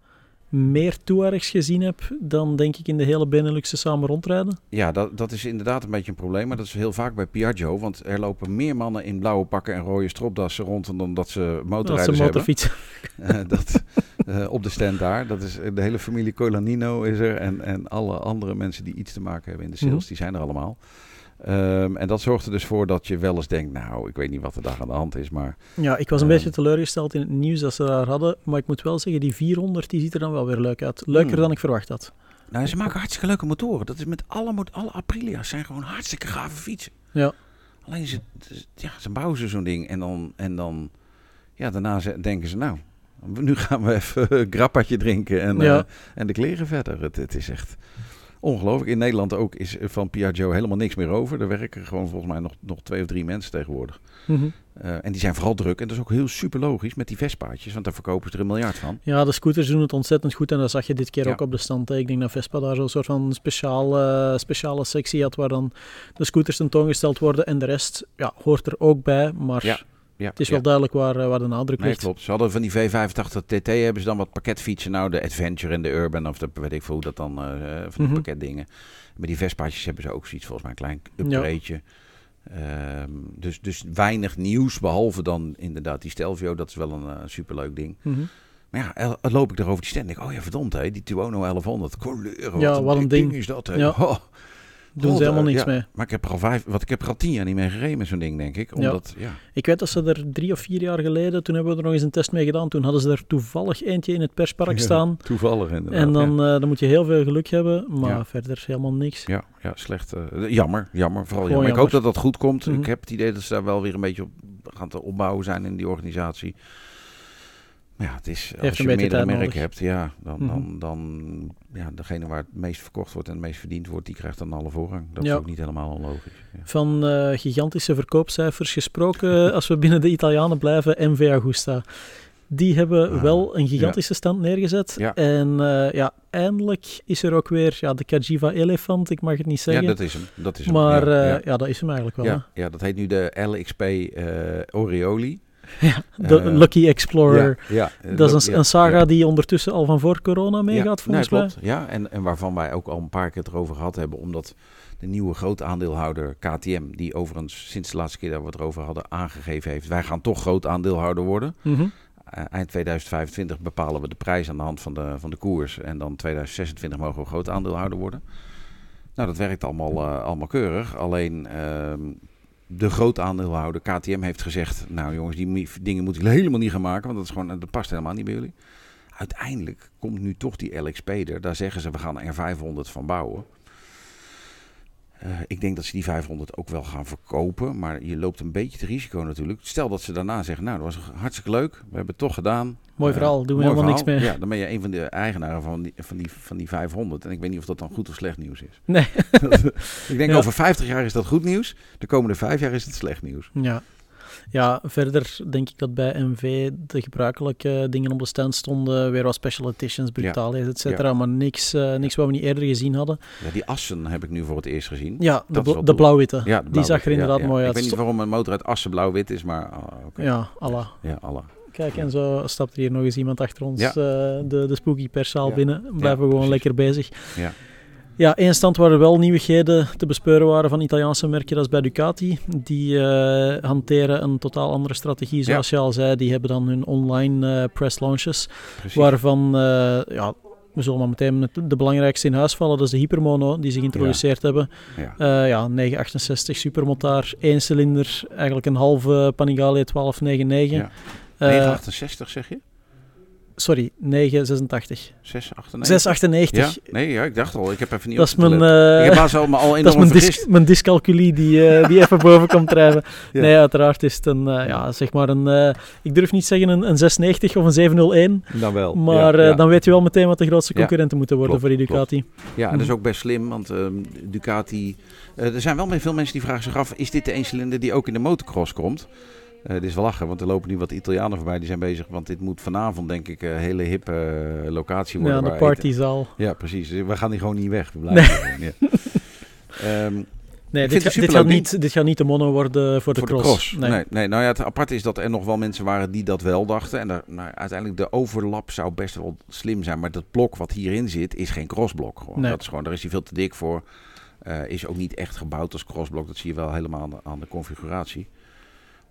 [SPEAKER 2] meer Tuaregs gezien heb dan denk ik in de hele Beneluxe samen rondrijden.
[SPEAKER 3] Ja, dat, dat is inderdaad een beetje een probleem. Maar dat is heel vaak bij Piaggio. Want er lopen meer mannen in blauwe pakken en rode stropdassen rond dan dat ze
[SPEAKER 2] ze
[SPEAKER 3] motorrijders hebben.
[SPEAKER 2] motorfietsen. *laughs*
[SPEAKER 3] Eh, dat, eh, op de stand daar. Dat is, de hele familie Colanino is er. En, en alle andere mensen die iets te maken hebben in de sales,
[SPEAKER 2] Mhm.
[SPEAKER 3] die zijn er allemaal. Ehm, en dat zorgt er dus voor dat je wel eens denkt, nou, ik weet niet wat er daar aan de hand is, maar
[SPEAKER 2] Ja, ik was een
[SPEAKER 3] Ehm.
[SPEAKER 2] beetje teleurgesteld in het nieuws dat ze daar hadden. Maar ik moet wel zeggen, die 400 die ziet er dan wel weer leuk uit. Leuker
[SPEAKER 3] Hmm.
[SPEAKER 2] dan ik verwacht had.
[SPEAKER 3] nou, ze maken hartstikke leuke motoren. Dat is met alle, alle Aprilia's zijn gewoon hartstikke gave fietsen.
[SPEAKER 2] Ja.
[SPEAKER 3] Alleen ze, ja, ze bouwen ze zo'n ding en dan, en dan ja, daarna ze- denken ze, nou, nu gaan we even een grappatje drinken en,
[SPEAKER 2] Ja.
[SPEAKER 3] eh, en de kleren verder. Het, het is echt ongelooflijk. In Nederland ook is van Piaggio helemaal niks meer over. Er werken gewoon volgens mij nog, nog twee of drie mensen tegenwoordig.
[SPEAKER 2] Mhm.
[SPEAKER 3] Eh, en die zijn vooral druk. En dat is ook heel super logisch met die Vespaatjes, want daar verkopen ze er een miljard van.
[SPEAKER 2] Ja, de scooters doen het ontzettend goed en dat zag je dit keer
[SPEAKER 3] Ja.
[SPEAKER 2] ook op de stand. Ik denk dat Vespa daar zo'n soort van speciale, speciale sectie had waar dan de scooters tentoongesteld worden en de rest ja, hoort er ook bij, maar
[SPEAKER 3] Ja, Ja,
[SPEAKER 2] het is
[SPEAKER 3] ja.
[SPEAKER 2] wel duidelijk waar, eh, waar de nadruk
[SPEAKER 3] Nee,
[SPEAKER 2] ligt.
[SPEAKER 3] klopt. Ze hadden van die V85 TT hebben ze dan wat pakketfietsen. Nou, de Adventure en de Urban, of de, weet ik veel hoe dat dan, eh, van die
[SPEAKER 2] Mhm.
[SPEAKER 3] pakketdingen. Met die Vespaatjes hebben ze ook zoiets, volgens mij een klein upgradeje. Ehm, dus, dus weinig nieuws, behalve dan inderdaad die Stelvio. Dat is wel een eh, superleuk ding.
[SPEAKER 2] Mhm.
[SPEAKER 3] Maar ja, loop ik er over die stand. denk ik, oh ja, verdomd, hè, die Tuono 1100. Kleuren,
[SPEAKER 2] Ja, wat een ding.
[SPEAKER 3] is dat, hè.
[SPEAKER 2] Ja. *laughs*
[SPEAKER 3] Oh,
[SPEAKER 2] Doen ze helemaal niks
[SPEAKER 3] ja.
[SPEAKER 2] mee.
[SPEAKER 3] Maar ik heb er al vijf, wat ik heb er al tien jaar niet mee gereden met zo'n ding, denk ik. Omdat, ja.
[SPEAKER 2] Ik weet dat ze er drie of vier jaar geleden, toen hebben we er nog eens een test mee gedaan, toen hadden ze er toevallig eentje in het perspark
[SPEAKER 3] Ja, *laughs*
[SPEAKER 2] staan.
[SPEAKER 3] Toevallig inderdaad.
[SPEAKER 2] En dan, eh, dan moet je heel veel geluk hebben, maar verder helemaal niks.
[SPEAKER 3] Ja, ja slecht. eh, jammer, jammer. Vooral jammer. Ik hoop dat dat goed komt.
[SPEAKER 2] Mhm.
[SPEAKER 3] Ik heb het idee dat ze daar wel weer een beetje op gaan te opbouwen zijn in die organisatie. Maar ja, het is, als je meerdere
[SPEAKER 2] tijd
[SPEAKER 3] merken hebt, ja, dan,
[SPEAKER 2] Mhm.
[SPEAKER 3] dan, dan ja, degene waar het meest verkocht wordt en het meest verdiend wordt, die krijgt dan alle voorrang. Dat
[SPEAKER 2] Ja.
[SPEAKER 3] is ook niet helemaal onlogisch. Ja.
[SPEAKER 2] Van eh, gigantische verkoopcijfers gesproken, *laughs* als we binnen de Italianen blijven, MV Agusta. Die hebben
[SPEAKER 3] Ah,
[SPEAKER 2] wel een gigantische stand neergezet.
[SPEAKER 3] Ja.
[SPEAKER 2] En eh, ja, eindelijk is er ook weer ja, de Cagiva Elefant, ik mag het niet
[SPEAKER 3] ja,
[SPEAKER 2] zeggen.
[SPEAKER 3] dat is hem. Dat is hem.
[SPEAKER 2] maar
[SPEAKER 3] ja,
[SPEAKER 2] eh,
[SPEAKER 3] ja.
[SPEAKER 2] ja. dat is hem eigenlijk wel.
[SPEAKER 3] Ja, ja, dat heet nu de LXP eh Orioli.
[SPEAKER 2] Hè. *laughs* De
[SPEAKER 3] Eh,
[SPEAKER 2] Lucky Explorer.
[SPEAKER 3] Ja, ja,
[SPEAKER 2] Dat is een,
[SPEAKER 3] ja,
[SPEAKER 2] een saga
[SPEAKER 3] ja.
[SPEAKER 2] die ondertussen al van voor corona meegaat, volgens
[SPEAKER 3] nee,
[SPEAKER 2] mij.
[SPEAKER 3] klopt. Ja, en, en waarvan wij ook al een paar keer het erover gehad hebben, omdat de nieuwe groot aandeelhouder KTM, die overigens sinds de laatste keer dat we het erover hadden aangegeven heeft, wij gaan toch groot aandeelhouder worden.
[SPEAKER 2] Mhm.
[SPEAKER 3] Eh, eind 2025 bepalen we de prijs aan de hand van de, van de koers en dan 2026 mogen we groot aandeelhouder worden. Nou, dat werkt allemaal, eh, allemaal keurig. Alleen ehm, de groot aandeelhouder KTM heeft gezegd, nou jongens, die dingen moeten jullie helemaal niet gaan maken, want dat, is gewoon, dat past helemaal niet bij jullie. uiteindelijk komt nu toch die LXP er. Daar zeggen ze, we gaan er 500 van bouwen. Eh, ik denk dat ze die 500 ook wel gaan verkopen. Maar je loopt een beetje het risico natuurlijk. Stel dat ze daarna zeggen, nou, dat was hartstikke leuk. We hebben het toch gedaan.
[SPEAKER 2] Mooi
[SPEAKER 3] Eh,
[SPEAKER 2] verhaal, doen we helemaal
[SPEAKER 3] verhaal.
[SPEAKER 2] niks mee.
[SPEAKER 3] Ja, dan ben je een van de eigenaren van die, van, die, van die 500. En ik weet niet of dat dan goed of slecht nieuws is.
[SPEAKER 2] Nee. *laughs*
[SPEAKER 3] ik denk
[SPEAKER 2] Ja.
[SPEAKER 3] over 50 jaar is dat goed nieuws. De komende vijf jaar is het slecht nieuws.
[SPEAKER 2] Ja. Ja, verder denk ik dat bij MV de gebruikelijke dingen op de stand stonden. Weer wat special editions, brutales, et cetera. Maar niks, eh, niks wat we niet eerder gezien hadden.
[SPEAKER 3] Ja, die assen heb ik nu voor het eerst gezien.
[SPEAKER 2] Ja, de,
[SPEAKER 3] Dat
[SPEAKER 2] blauw-witte.
[SPEAKER 3] Ja,
[SPEAKER 2] Die zag er inderdaad
[SPEAKER 3] Ja, ja.
[SPEAKER 2] mooi
[SPEAKER 3] Ik
[SPEAKER 2] uit.
[SPEAKER 3] weet niet waarom een motor uit assen blauw-wit is, maar oké.
[SPEAKER 2] Ja, Allah.
[SPEAKER 3] Ja, alle.
[SPEAKER 2] Kijk, en zo stapt er hier nog eens iemand achter ons
[SPEAKER 3] Ja.
[SPEAKER 2] eh, de, de spooky perszaal
[SPEAKER 3] Ja.
[SPEAKER 2] binnen. Blijven
[SPEAKER 3] Ja,
[SPEAKER 2] we gewoon
[SPEAKER 3] precies.
[SPEAKER 2] lekker bezig.
[SPEAKER 3] Ja.
[SPEAKER 2] Ja, één stand waar er wel nieuwigheden te bespeuren waren van Italiaanse merken, dat is bij Ducati. Die eh, hanteren een totaal andere strategie,
[SPEAKER 3] Ja.
[SPEAKER 2] zoals je al zei. Die hebben dan hun online eh, press launches,
[SPEAKER 3] Precies.
[SPEAKER 2] waarvan, eh, ja, we zullen maar meteen met de belangrijkste in huis vallen. Dat is de Hypermono, die ze geïntroduceerd hebben.
[SPEAKER 3] Ja.
[SPEAKER 2] Ja, 968 supermotaar, één cilinder, eigenlijk een halve Panigale 1299.
[SPEAKER 3] Ja.
[SPEAKER 2] Eh,
[SPEAKER 3] 968 zeg je?
[SPEAKER 2] Sorry, 986.
[SPEAKER 3] 698?
[SPEAKER 2] 698.
[SPEAKER 3] Ja? Nee, ja, ik dacht al. Ik heb even niet
[SPEAKER 2] Dat is mijn, eh,
[SPEAKER 3] ik heb al, me al *laughs*
[SPEAKER 2] dat is mijn, dis mijn dyscalculie die, eh, *laughs* die even boven komt drijven.
[SPEAKER 3] Ja.
[SPEAKER 2] Nee, uiteraard is het een, eh, ja, zeg maar een, ik durf niet zeggen een, een 690 of een 701,
[SPEAKER 3] Dan wel.
[SPEAKER 2] maar
[SPEAKER 3] ja, ja.
[SPEAKER 2] dan weet je wel meteen wat de grootste concurrenten moeten worden
[SPEAKER 3] klopt,
[SPEAKER 2] voor die Ducati.
[SPEAKER 3] Ja, dat is
[SPEAKER 2] Mhm.
[SPEAKER 3] ook best slim, want ehm, Ducati... er zijn wel veel mensen die vragen zich af, is dit de eencilinder die ook in de motocross komt? Eh dit is wel lachen, want er lopen nu wat Italianen voorbij die zijn bezig. Want dit moet vanavond, denk ik, een hele hippe eh, locatie worden.
[SPEAKER 2] Ja, de partyzaal.
[SPEAKER 3] Ja, precies. We gaan die gewoon niet weg. We blijven ja. *laughs* Ehm,
[SPEAKER 2] Nee, dit, ga-
[SPEAKER 3] het
[SPEAKER 2] dit, gaat niet, dit gaat niet de mono worden voor de
[SPEAKER 3] voor
[SPEAKER 2] cross.
[SPEAKER 3] de cross.
[SPEAKER 2] Nee.
[SPEAKER 3] Nee. Nee, nou ja, het aparte is dat er nog wel mensen waren die dat wel dachten. En nou, uiteindelijk de overlap zou best wel slim zijn. Maar dat blok wat hierin zit, is geen crossblok. Gewoon.
[SPEAKER 2] Nee.
[SPEAKER 3] Dat is gewoon, daar is hij veel te dik voor. Eh, is ook niet echt gebouwd als crossblok. Dat zie je wel helemaal aan de, aan de configuratie.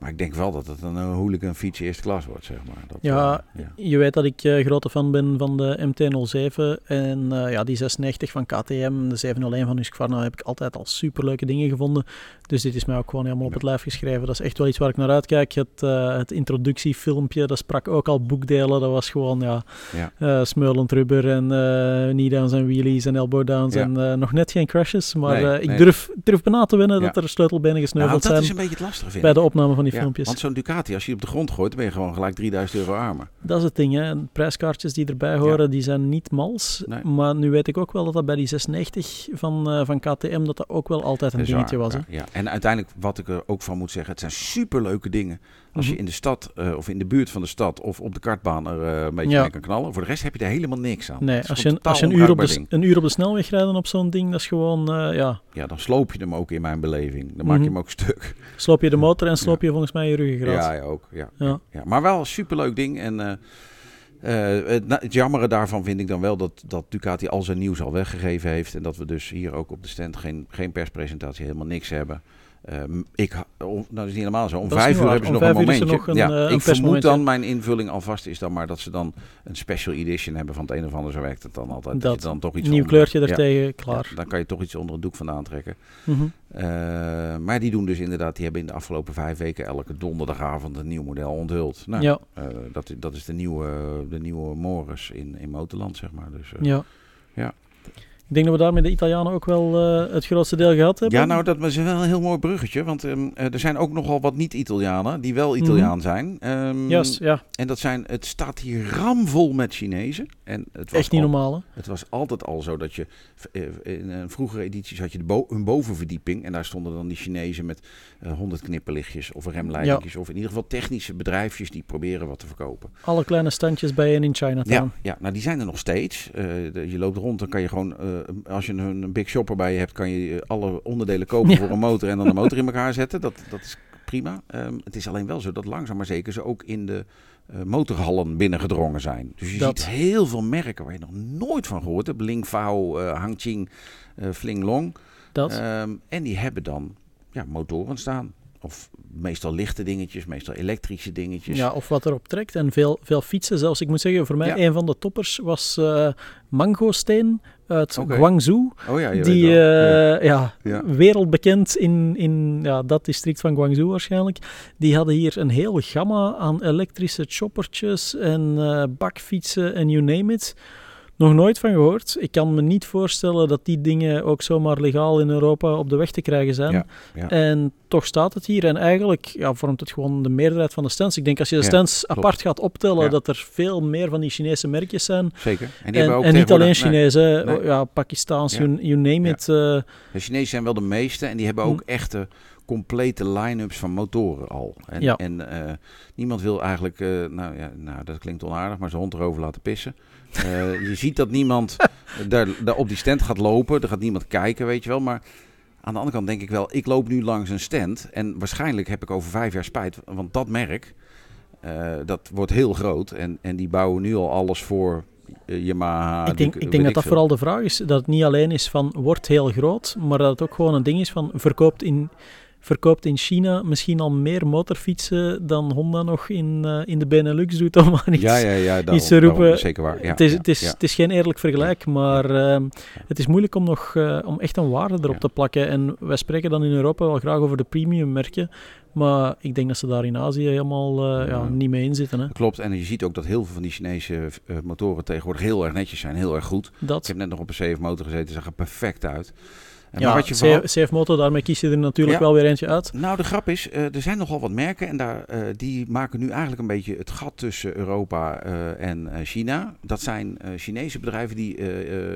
[SPEAKER 3] Maar ik denk wel dat het een uh, hooligan fiets eerste klas wordt, zeg maar. Dat,
[SPEAKER 2] Ja,
[SPEAKER 3] eh, ja.
[SPEAKER 2] Je weet dat ik eh, grote fan ben van de MT-07 en eh, ja, die 690 van KTM, de 701 van Husqvarna heb ik altijd al superleuke dingen gevonden. Dus dit is mij ook gewoon helemaal op het lijf geschreven. Dat is echt wel iets waar ik naar uitkijk. Het, eh, het introductiefilmpje, dat sprak ook al boekdelen. Dat was gewoon ja,
[SPEAKER 3] Ja.
[SPEAKER 2] eh, smeulend rubber en eh knee-downs en wheelies en elbow-downs en eh, nog net geen crashes. Maar
[SPEAKER 3] Nee,
[SPEAKER 2] eh, ik
[SPEAKER 3] nee.
[SPEAKER 2] durf, durf bijna te winnen dat er sleutelbenen
[SPEAKER 3] Nou,
[SPEAKER 2] gesneuveld
[SPEAKER 3] dat
[SPEAKER 2] zijn
[SPEAKER 3] is een beetje het lastige, vind
[SPEAKER 2] bij de opname van die
[SPEAKER 3] Ja,
[SPEAKER 2] filmpjes.
[SPEAKER 3] Want zo'n Ducati, als je die op de grond gooit, ben je gewoon gelijk 3000 euro armer.
[SPEAKER 2] Dat is het ding, hè. Prijskaartjes die erbij horen, die zijn niet mals.
[SPEAKER 3] Nee.
[SPEAKER 2] Maar nu weet ik ook wel dat dat bij die 690 van, eh, van KTM, dat dat ook wel altijd een dingetje
[SPEAKER 3] waar,
[SPEAKER 2] was. Hè.
[SPEAKER 3] Ja. En uiteindelijk, wat ik er ook van moet zeggen, het zijn superleuke dingen. Als je
[SPEAKER 2] Mhm.
[SPEAKER 3] in de stad eh, of in de buurt van de stad of op de kartbaan er eh, een beetje
[SPEAKER 2] Ja.
[SPEAKER 3] mee kan knallen. Voor de rest heb je er helemaal niks aan.
[SPEAKER 2] Nee, als je, een- als je een,
[SPEAKER 3] totaal
[SPEAKER 2] uur op de, een uur op de snelweg rijden op zo'n ding, dat is gewoon, eh, ja.
[SPEAKER 3] Ja, dan sloop je hem ook in mijn beleving. Dan maak je
[SPEAKER 2] Mhm.
[SPEAKER 3] hem ook *laughs* stuk.
[SPEAKER 2] sloop je de motor en sloop je volgens mij je ruggengraat.
[SPEAKER 3] Ja, ja, ook. Ja.
[SPEAKER 2] Ja.
[SPEAKER 3] Ja. Maar wel een superleuk ding. En het, het jammere daarvan vind ik dan wel dat, dat Ducati al zijn nieuws al weggegeven heeft. En dat we dus hier ook op de stand geen, geen perspresentatie, helemaal niks hebben. Ehm, ik, nou, dat is niet helemaal zo. Om
[SPEAKER 2] Dat
[SPEAKER 3] vijf uur hebben ze nog een momentje.
[SPEAKER 2] nog een,
[SPEAKER 3] ja,
[SPEAKER 2] eh, een
[SPEAKER 3] ik vermoed dan, mijn invulling alvast is dan maar dat ze dan een special edition hebben van het een of ander. Zo werkt het dan altijd. Dat,
[SPEAKER 2] Dat,
[SPEAKER 3] je dan toch iets
[SPEAKER 2] Nieuw
[SPEAKER 3] onder-
[SPEAKER 2] kleurtje
[SPEAKER 3] ja,
[SPEAKER 2] ertegen, klaar.
[SPEAKER 3] dan kan je toch iets onder het doek vandaan trekken.
[SPEAKER 2] Mhm.
[SPEAKER 3] Eh, maar die doen dus inderdaad, die hebben in de afgelopen vijf weken elke donderdagavond een nieuw model onthuld. Nou,
[SPEAKER 2] Ja,
[SPEAKER 3] eh, dat, dat is de nieuwe, de nieuwe Morris in, in Motorland, zeg maar. Dus,
[SPEAKER 2] ja.
[SPEAKER 3] Ja.
[SPEAKER 2] Ik denk dat we daarmee de Italianen ook wel eh, het grootste deel gehad hebben.
[SPEAKER 3] ja, nou, dat is wel een heel mooi bruggetje. Want ehm, eh, er zijn ook nogal wat niet-Italianen die wel Italiaan zijn.
[SPEAKER 2] Juist, ja.
[SPEAKER 3] En dat zijn, het staat hier ramvol met Chinezen. En het was
[SPEAKER 2] Echt niet
[SPEAKER 3] al-
[SPEAKER 2] normaal, hè?
[SPEAKER 3] Het was altijd al zo dat je eh, in een vroegere edities had je de bo een bovenverdieping en daar stonden dan die Chinezen met honderd knipperlichtjes of remleidingjes of in ieder geval technische bedrijfjes die proberen wat te verkopen.
[SPEAKER 2] Alle kleine standjes bij en in Chinatown.
[SPEAKER 3] Ja, ja, nou die zijn er nog steeds. De- je loopt rond, dan kan je gewoon, als je een, big shopper bij je hebt, kan je eh, alle onderdelen kopen
[SPEAKER 2] Ja.
[SPEAKER 3] voor een motor en dan de motor in elkaar zetten. Dat, dat is prima. Ehm, het is alleen wel zo dat langzaam maar zeker ze ook in de eh, motorhallen binnengedrongen zijn. Dus je
[SPEAKER 2] Dat.
[SPEAKER 3] ziet heel veel merken waar je nog nooit van gehoord hebt. Lingfao, eh Hangqing, eh Flinglong.
[SPEAKER 2] Dat.
[SPEAKER 3] Ehm, en die hebben dan ja, motoren staan. Of meestal lichte dingetjes, meestal elektrische dingetjes.
[SPEAKER 2] Ja, of wat erop trekt. En veel, veel fietsen zelfs. Ik moet zeggen, voor mij
[SPEAKER 3] Ja.
[SPEAKER 2] een van de toppers was eh Mangosteen uit
[SPEAKER 3] Oké.
[SPEAKER 2] Guangzoo.
[SPEAKER 3] Oh ja,
[SPEAKER 2] Die, eh, ja.
[SPEAKER 3] Ja.
[SPEAKER 2] wereldbekend in, in ja, dat district van Guangzhou waarschijnlijk. Die hadden hier een heel gamma aan elektrische choppertjes en eh, bakfietsen en you name it. Nog nooit van gehoord. Ik kan me niet voorstellen dat die dingen ook zomaar legaal in Europa op de weg te krijgen zijn.
[SPEAKER 3] Ja, ja.
[SPEAKER 2] En toch staat het hier. En eigenlijk ja, vormt het gewoon de meerderheid van de stands. Ik denk als je de stands
[SPEAKER 3] klopt.
[SPEAKER 2] apart gaat optellen, dat er veel meer van die Chinese merkjes zijn.
[SPEAKER 3] Zeker. En, die
[SPEAKER 2] En,
[SPEAKER 3] ook
[SPEAKER 2] en niet alleen hè.
[SPEAKER 3] nee.
[SPEAKER 2] ja, Pakistaans,
[SPEAKER 3] Ja.
[SPEAKER 2] you, you name it. eh,
[SPEAKER 3] De Chinezen zijn wel de meeste en die hebben ook
[SPEAKER 2] Hm.
[SPEAKER 3] echte complete line-ups van motoren al. En,
[SPEAKER 2] Ja.
[SPEAKER 3] en eh, niemand wil eigenlijk, eh, nou ja, nou, dat klinkt onaardig, maar zijn hond erover laten pissen. Eh, je ziet dat niemand *laughs* daar, daar op die stand gaat lopen, er gaat niemand kijken, weet je wel. Maar aan de andere kant denk ik wel, ik loop nu langs een stand en waarschijnlijk heb ik over vijf jaar spijt, want dat merk, eh, dat wordt heel groot en, en die bouwen nu al alles voor eh, Yamaha.
[SPEAKER 2] ik denk, ik denk dat dat vooral de vraag is. Dat het niet alleen is van wordt heel groot, maar dat het ook gewoon een ding is van verkoopt in, verkoopt in China misschien al meer motorfietsen dan Honda nog in, eh, in de Benelux doet. *laughs* Om maar iets.
[SPEAKER 3] Ja, ja, ja, daarom,
[SPEAKER 2] iets te
[SPEAKER 3] daarom,
[SPEAKER 2] roepen.
[SPEAKER 3] zeker waar. Ja,
[SPEAKER 2] het, is,
[SPEAKER 3] ja,
[SPEAKER 2] het, is,
[SPEAKER 3] ja.
[SPEAKER 2] het is geen eerlijk vergelijk, maar ehm, het is moeilijk om, nog, eh, om echt een waarde erop te plakken. En wij spreken dan in Europa wel graag over de premium merken, maar ik denk dat ze daar in Azië helemaal eh, ja,
[SPEAKER 3] Ja.
[SPEAKER 2] niet mee in zitten. Hè.
[SPEAKER 3] Klopt, en je ziet ook dat heel veel van die Chinese motoren tegenwoordig heel erg netjes zijn, heel erg goed. Ik
[SPEAKER 2] Dat,
[SPEAKER 3] heb net nog op een CF motor gezeten, zag er perfect uit.
[SPEAKER 2] Ja,
[SPEAKER 3] maar wat je vooral-
[SPEAKER 2] CF, Moto, daarmee kies je er natuurlijk
[SPEAKER 3] Ja.
[SPEAKER 2] wel weer eentje uit.
[SPEAKER 3] Nou, de grap is, eh, er zijn nogal wat merken en daar, eh, die maken nu eigenlijk een beetje het gat tussen Europa eh, en China. Dat zijn Chinese bedrijven die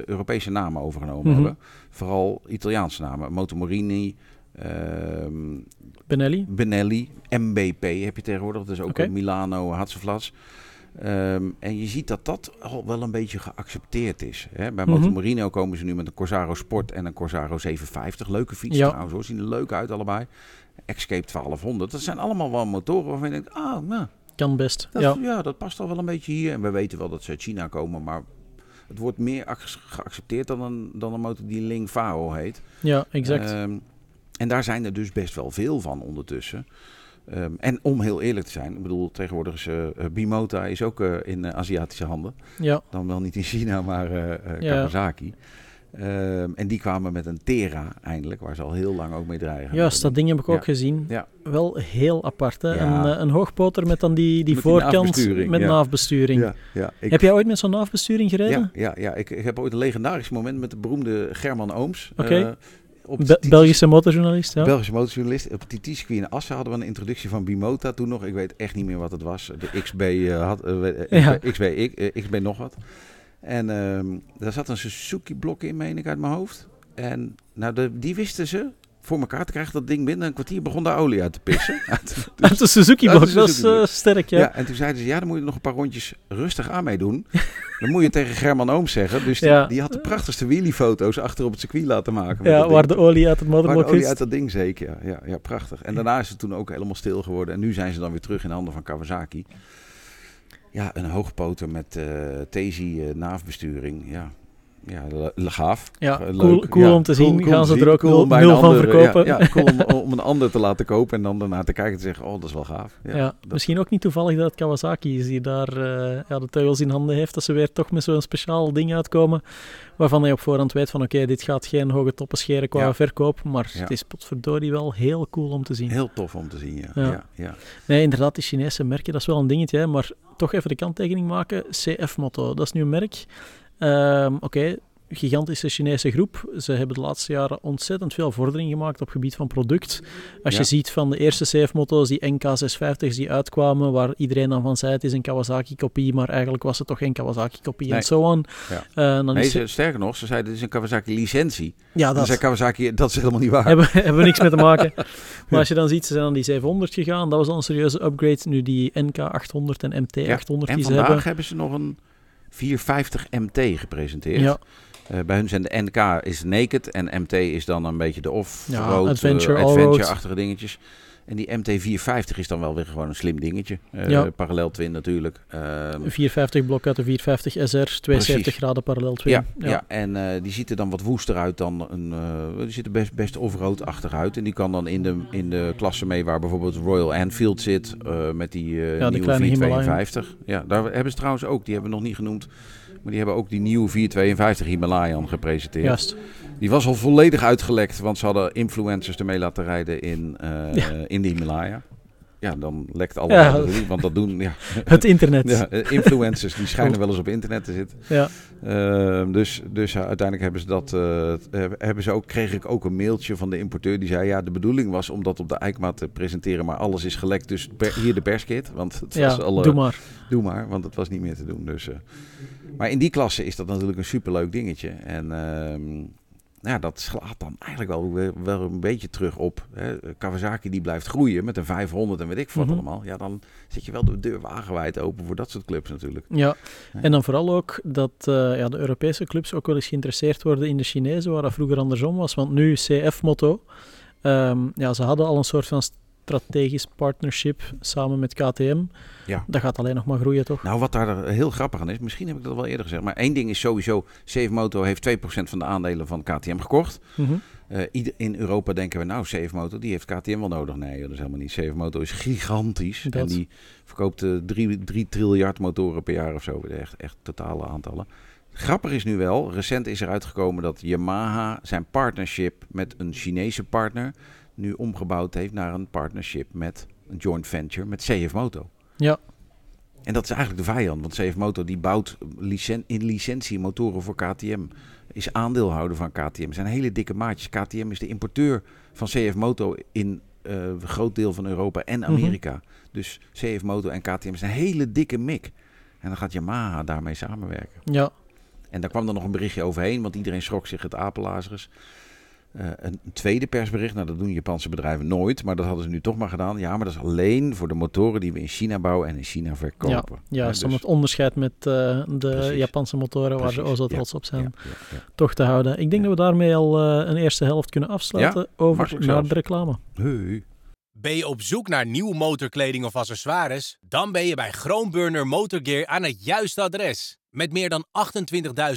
[SPEAKER 3] Europese namen overgenomen
[SPEAKER 2] Mhm.
[SPEAKER 3] hebben. Vooral Italiaanse namen. Motomorini, ehm,
[SPEAKER 2] Benelli.
[SPEAKER 3] Benelli, MBP heb je tegenwoordig. Dat is ook eh, Milano, Hatzeflats. Ehm, en je ziet dat dat al wel een beetje geaccepteerd is. Hè? Bij
[SPEAKER 2] Mhm.
[SPEAKER 3] Motomerino komen ze nu met een Corsaro Sport en een Corsaro 750. Leuke fiets
[SPEAKER 2] Ja.
[SPEAKER 3] trouwens hoor, zien er leuk uit allebei. Escape 1200. Dat zijn allemaal wel motoren waarvan je denkt, ah, nou,
[SPEAKER 2] Kan best.
[SPEAKER 3] dat,
[SPEAKER 2] ja.
[SPEAKER 3] ja. dat past al wel een beetje hier. En we weten wel dat ze uit China komen, maar het wordt meer ac- geaccepteerd dan een, dan een motor die Ling Fao heet.
[SPEAKER 2] ja, exact.
[SPEAKER 3] Ehm, en daar zijn er dus best wel veel van ondertussen. Ehm, en om heel eerlijk te zijn, ik bedoel, tegenwoordig is eh, eh, Bimota is ook eh, in Aziatische handen.
[SPEAKER 2] ja,
[SPEAKER 3] Dan wel niet in China, *laughs* maar
[SPEAKER 2] Ja.
[SPEAKER 3] Kawasaki. Ehm, en die kwamen met een Tera eindelijk, waar ze al heel lang ook mee dreigen.
[SPEAKER 2] juist, dat ding heb ik
[SPEAKER 3] Ja.
[SPEAKER 2] ook gezien.
[SPEAKER 3] Ja.
[SPEAKER 2] Wel heel apart. Hè?
[SPEAKER 3] Ja.
[SPEAKER 2] Een, een hoogpoter met dan die, die
[SPEAKER 3] Met
[SPEAKER 2] voorkant met
[SPEAKER 3] ja, ik,
[SPEAKER 2] Heb jij ooit met zo'n naafbesturing gereden?
[SPEAKER 3] ja, ja, ja ik, ik heb ooit een legendarisch moment met de beroemde German Ooms.
[SPEAKER 2] Oké.
[SPEAKER 3] Op
[SPEAKER 2] Be- Belgische motorjournalist, ja.
[SPEAKER 3] Belgische motorjournalist. Op TT-circuit in Assen hadden we een introductie van Bimota toen nog. Ik weet echt niet meer wat het was. De XB eh, had... eh, eh,
[SPEAKER 2] Ja.
[SPEAKER 3] XB, eh, XB nog wat. En ehm, daar zat een Suzuki-blok in, meen ik, uit mijn hoofd. En nou, de, die wisten ze voor elkaar te krijgen. Dat ding binnen een kwartier begon de olie uit te pissen. *laughs* Uit-
[SPEAKER 2] Uit de dat is
[SPEAKER 3] Suzuki-blok.
[SPEAKER 2] eh, sterk, ja.
[SPEAKER 3] ja. en toen zeiden ze, ja, dan moet je nog een paar rondjes rustig aan meedoen. *laughs* dan moet je tegen German Ooms zeggen. Dus die,
[SPEAKER 2] Ja.
[SPEAKER 3] die had de prachtigste wheelie-foto's achter op het circuit laten maken.
[SPEAKER 2] Ja, waar
[SPEAKER 3] ding.
[SPEAKER 2] de olie uit het
[SPEAKER 3] Waar de
[SPEAKER 2] motorblok
[SPEAKER 3] olie
[SPEAKER 2] is.
[SPEAKER 3] uit dat ding zeker, ja. ja. Ja, prachtig. En daarna is het toen ook helemaal stil geworden. En nu zijn ze dan weer terug in de handen van Kawasaki. Ja, een hoogpoter met Tezi eh, naafbesturing. Ja, ja gaaf.
[SPEAKER 2] Ja,
[SPEAKER 3] Eh,
[SPEAKER 2] cool- cool om te zien. Gaan ze er ook
[SPEAKER 3] Cool
[SPEAKER 2] nul- van verkopen.
[SPEAKER 3] Ja, ja, cool *laughs* om, om een ander te laten kopen en dan daarna te kijken en te zeggen, oh, dat is wel gaaf.
[SPEAKER 2] Ja,
[SPEAKER 3] dat-
[SPEAKER 2] misschien ook niet toevallig dat het Kawasaki is die daar eh, ja, de teugels in handen heeft. Dat ze weer toch met zo'n speciaal ding uitkomen. Waarvan je op voorhand weet van oké, dit gaat geen hoge toppen scheren qua
[SPEAKER 3] Ja.
[SPEAKER 2] verkoop. Maar
[SPEAKER 3] Ja.
[SPEAKER 2] het is potverdorie wel heel cool om te zien.
[SPEAKER 3] Heel tof om te zien, ja.
[SPEAKER 2] Ja.
[SPEAKER 3] ja. ja,
[SPEAKER 2] Nee, inderdaad, die Chinese merken, dat is wel een dingetje. Hè, maar toch even de kanttekening maken. CF Moto, dat is nu een merk. Ehm, Oké, gigantische Chinese groep. Ze hebben de laatste jaren ontzettend veel vordering gemaakt op het gebied van product. Als
[SPEAKER 3] Ja.
[SPEAKER 2] je ziet van de eerste CF-moto's, die NK650's die uitkwamen, waar iedereen dan van zei het is een Kawasaki-kopie, maar eigenlijk was het toch geen Kawasaki-kopie en
[SPEAKER 3] Nee.
[SPEAKER 2] zo.
[SPEAKER 3] Ja.
[SPEAKER 2] Eh, dan
[SPEAKER 3] Nee,
[SPEAKER 2] is
[SPEAKER 3] ze, sterker nog, ze zeiden, dit is een Kawasaki licentie.
[SPEAKER 2] ja, dat
[SPEAKER 3] zei Kawasaki, dat is helemaal niet waar.
[SPEAKER 2] hebben, hebben we niks mee te maken. *laughs* Maar als je dan ziet, ze zijn aan die 700 gegaan, dat was al een serieuze upgrade. Nu die NK800 en MT800
[SPEAKER 3] en
[SPEAKER 2] die ze
[SPEAKER 3] vandaag
[SPEAKER 2] hebben.
[SPEAKER 3] hebben ze nog een 450 MT gepresenteerd.
[SPEAKER 2] Ja,
[SPEAKER 3] Eh, bij hun zijn de NK is naked en MT is dan een beetje de off-road,
[SPEAKER 2] Ja, adventure,
[SPEAKER 3] eh, dingetjes. En die MT450 is dan wel weer gewoon een slim dingetje. Eh,
[SPEAKER 2] Ja.
[SPEAKER 3] Parallel twin natuurlijk.
[SPEAKER 2] Een 450 blok uit de 450 SR, 72 graden parallel twin.
[SPEAKER 3] ja, ja. en eh, die ziet er dan wat woester uit dan een. eh, die ziet er best, best off-road-achtig uit. En die kan dan in de, in de klasse mee waar bijvoorbeeld Royal Enfield zit. met die,
[SPEAKER 2] die
[SPEAKER 3] nieuwe
[SPEAKER 2] kleine
[SPEAKER 3] 452. Ja, daar hebben ze trouwens ook. Die hebben we nog niet genoemd. Maar die hebben ook die nieuwe 452 Himalayan gepresenteerd.
[SPEAKER 2] Juist.
[SPEAKER 3] Die was al volledig uitgelekt, want ze hadden influencers ermee laten rijden in, uh,
[SPEAKER 2] Ja.
[SPEAKER 3] in de Himalaya. Ja, dan lekt alles
[SPEAKER 2] Ja.
[SPEAKER 3] want dat doen ja, *laughs*
[SPEAKER 2] Het internet.
[SPEAKER 3] ja, eh, influencers, die schijnen wel eens op internet te zitten.
[SPEAKER 2] Ja.
[SPEAKER 3] Ehm, dus dus uh, uiteindelijk hebben ze dat, uh, hebben ze ook, kreeg ik ook een mailtje van de importeur die zei: Ja, de bedoeling was om dat op de EICMA te presenteren, maar alles is gelekt. Dus per, hier de perskit. Want het
[SPEAKER 2] Ja,
[SPEAKER 3] was al.
[SPEAKER 2] doe maar.
[SPEAKER 3] Doe maar, want het was niet meer te doen. Dus, maar in die klasse is dat natuurlijk een superleuk dingetje. En. Ja, dat slaat dan eigenlijk wel, wel een beetje terug op. Hè. Kawasaki die blijft groeien met een 500 en weet ik wat
[SPEAKER 2] Mhm.
[SPEAKER 3] allemaal. Ja, dan zet je wel de deur wagenwijd open voor dat soort clubs natuurlijk.
[SPEAKER 2] Ja, en dan vooral ook dat uh, ja, de Europese clubs ook wel eens geïnteresseerd worden in de Chinezen, waar dat vroeger andersom was. Want nu CF Moto, um, ja, ze hadden al een soort van strategisch partnership samen met KTM.
[SPEAKER 3] Ja.
[SPEAKER 2] Dat gaat alleen nog maar groeien, toch?
[SPEAKER 3] Nou, wat daar heel grappig aan is, misschien heb ik dat wel eerder gezegd, maar één ding is sowieso, CF Moto heeft 2% van de aandelen van KTM gekocht.
[SPEAKER 2] Mm -hmm.
[SPEAKER 3] uh, in Europa denken we, nou, CF Moto, die heeft KTM wel nodig. Nee, dat is helemaal niet. CF Moto is gigantisch
[SPEAKER 2] dat.
[SPEAKER 3] en die verkoopt uh, 3, 3 triljard motoren per jaar of zo. Echt, echt totale aantallen. Grappig is nu wel, recent is er uitgekomen dat Yamaha zijn partnership met een Chinese partner nu omgebouwd heeft naar een partnership met een joint venture met CF Moto.
[SPEAKER 2] Ja.
[SPEAKER 3] En dat is eigenlijk de vijand, want CF Moto die bouwt licen in licentie motoren voor KTM. Is aandeelhouder van KTM. zijn hele dikke maatjes. KTM is de importeur van CF Moto in uh, een groot deel van Europa en Amerika. Mm -hmm. Dus CF Moto en KTM zijn een hele dikke mik. En dan gaat Yamaha daarmee samenwerken.
[SPEAKER 2] Ja.
[SPEAKER 3] En daar kwam er nog een berichtje overheen, want iedereen schrok zich het apenlazers. Uh, een tweede persbericht, nou dat doen Japanse bedrijven nooit, maar dat hadden ze nu toch maar gedaan. Ja, maar dat is alleen voor de motoren die we in China bouwen en in China verkopen.
[SPEAKER 2] Ja, juist, ja, dus... om het onderscheid met uh, de Precies. Japanse motoren
[SPEAKER 3] Precies.
[SPEAKER 2] waar ze zo trots
[SPEAKER 3] ja,
[SPEAKER 2] op zijn,
[SPEAKER 3] ja,
[SPEAKER 2] toch te houden. Ik denk dat we daarmee al uh, een eerste helft kunnen afsluiten over naar
[SPEAKER 3] zelfs.
[SPEAKER 2] de reclame.
[SPEAKER 3] Hey.
[SPEAKER 1] Ben je op zoek naar nieuwe motorkleding of accessoires? Dan ben je bij Groenburner Motorgear aan het juiste adres. Met meer dan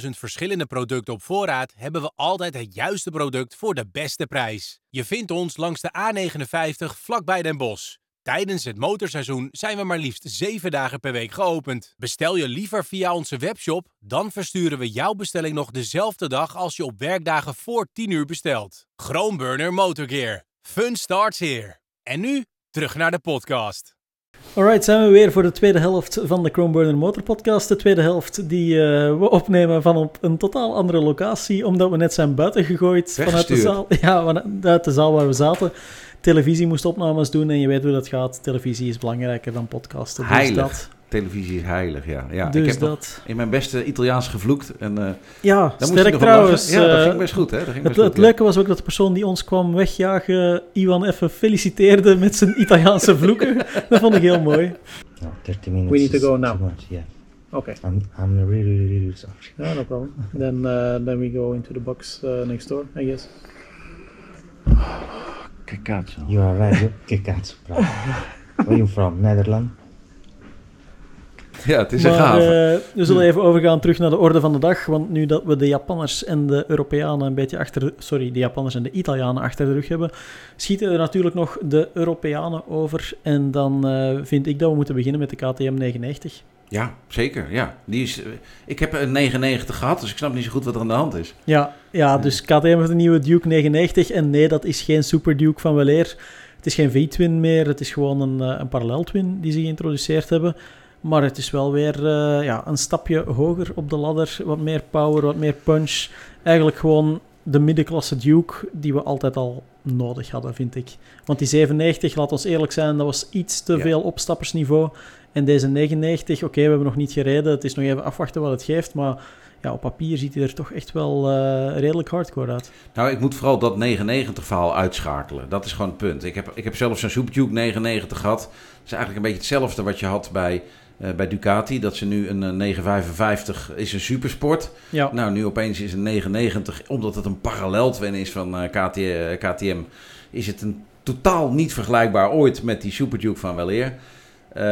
[SPEAKER 1] 28.000 verschillende producten op voorraad hebben we altijd het juiste product voor de beste prijs. Je vindt ons langs de A59 vlakbij Den Bosch. Tijdens het motorseizoen zijn we maar liefst 7 dagen per week geopend. Bestel je liever via onze webshop, dan versturen we jouw bestelling nog dezelfde dag als je op werkdagen voor 10 uur bestelt. Groenburner Motorgear. Fun starts here. En nu terug naar de podcast.
[SPEAKER 2] Alright, zijn we weer voor de tweede helft van de Chromeburner Motor Podcast. De tweede helft die uh, we opnemen van op een totaal andere locatie, omdat we net zijn buiten gegooid vanuit de zaal. *laughs* Ja, vanuit de zaal waar we zaten. Televisie moest opnames doen en je weet hoe dat gaat. Televisie is belangrijker dan podcasten. Dus
[SPEAKER 3] Heilig.
[SPEAKER 2] dat.
[SPEAKER 3] Televisie is heilig, ja. ja
[SPEAKER 2] dus
[SPEAKER 3] ik heb
[SPEAKER 2] dat...
[SPEAKER 3] in mijn beste Italiaans gevloekt. En, uh,
[SPEAKER 2] ja, sterk trouwens.
[SPEAKER 3] Ja, dat ging best goed. Hè? Dat ging
[SPEAKER 2] het,
[SPEAKER 3] best goed,
[SPEAKER 2] het leuke was ook dat de persoon die ons kwam wegjagen, Iwan even feliciteerde met zijn Italiaanse vloeken. *laughs* dat vond ik heel mooi.
[SPEAKER 5] No, 30 minutes
[SPEAKER 2] We need to go now.
[SPEAKER 5] much, yeah.
[SPEAKER 2] Okay.
[SPEAKER 5] I'm, I'm really, really, really sorry.
[SPEAKER 2] No, no problem. then, uh, then we go into the box uh, next door, I guess.
[SPEAKER 3] Che cazzo.
[SPEAKER 5] You are right. you- Che cazzo, bravo. Where are you from? Netherlands? *laughs*
[SPEAKER 3] Ja, het is een gave.
[SPEAKER 2] uh, we zullen even overgaan terug naar de orde van de dag. Want nu dat we de Japanners en de Europeanen een beetje achter... de- Sorry, de Japanners en de Italianen achter de rug hebben, schieten er natuurlijk nog de Europeanen over. En dan uh, vind ik dat we moeten beginnen met de KTM 990.
[SPEAKER 3] Ja, zeker. Ja. Die is, eh, ik heb een 99 gehad, dus ik snap niet zo goed wat er aan de hand is.
[SPEAKER 2] Ja, ja, dus KTM heeft een nieuwe Duke 99. En nee, dat is geen Super Duke van weleer. Het is geen V-twin meer. Het is gewoon een, een parallel-twin die ze geïntroduceerd hebben. Maar het is wel weer uh, ja, een stapje hoger op de ladder. Wat meer power, wat meer punch. Eigenlijk gewoon de middenklasse Duke die we altijd al nodig hadden, vind ik. Want die 97, laat ons eerlijk zijn, dat was iets te
[SPEAKER 3] Ja.
[SPEAKER 2] veel opstappersniveau. En deze 99, oké, we hebben nog niet gereden. Het is nog even afwachten wat het geeft. Maar ja, op papier ziet hij er toch echt wel uh, redelijk hardcore uit.
[SPEAKER 3] Nou, ik moet vooral dat 99 verhaal uitschakelen. Dat is gewoon het punt. Ik heb, ik heb zelf zo'n Super Duke 99 gehad. Dat is eigenlijk een beetje hetzelfde wat je had bij, bij Ducati. Dat ze nu een uh, 955 is een supersport.
[SPEAKER 2] Ja,
[SPEAKER 3] Nou, nu opeens is een 990, omdat het een paralleltwin is van uh, KT, uh, KTM, is het een totaal niet vergelijkbaar ooit met die Super Duke van weleer. Uh,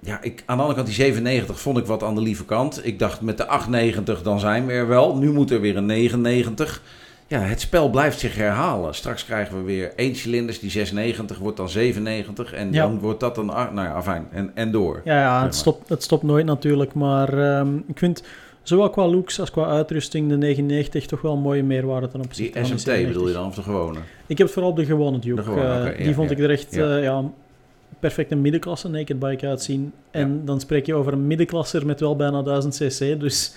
[SPEAKER 3] ja, ik, aan de andere kant, die 97 vond ik wat aan de lieve kant. Ik dacht met de 890 dan zijn we er wel. Nu moet er weer een 99. Ja, het spel blijft zich herhalen. Straks krijgen we weer één cilinders, die 690 wordt dan 97 en
[SPEAKER 2] Ja.
[SPEAKER 3] dan wordt dat een, nou ja, afijn, en, en door.
[SPEAKER 2] ja, ja het, stopt, het stopt nooit natuurlijk. Maar ehm, ik vind zowel qua looks als qua uitrusting de 990 toch wel een mooie meerwaarde ten opzichte
[SPEAKER 3] Die
[SPEAKER 2] van
[SPEAKER 3] SMT
[SPEAKER 2] de 97.
[SPEAKER 3] bedoel je dan, of de gewone?
[SPEAKER 2] Ik heb het vooral de gewone Duke.
[SPEAKER 3] De gewone,
[SPEAKER 2] Eh, die
[SPEAKER 3] ja,
[SPEAKER 2] vond ik er echt
[SPEAKER 3] Ja.
[SPEAKER 2] eh, ja, perfect een middenklasse naked bike uitzien. En dan spreek je over een middenklasser met wel bijna 1000 cc. Dus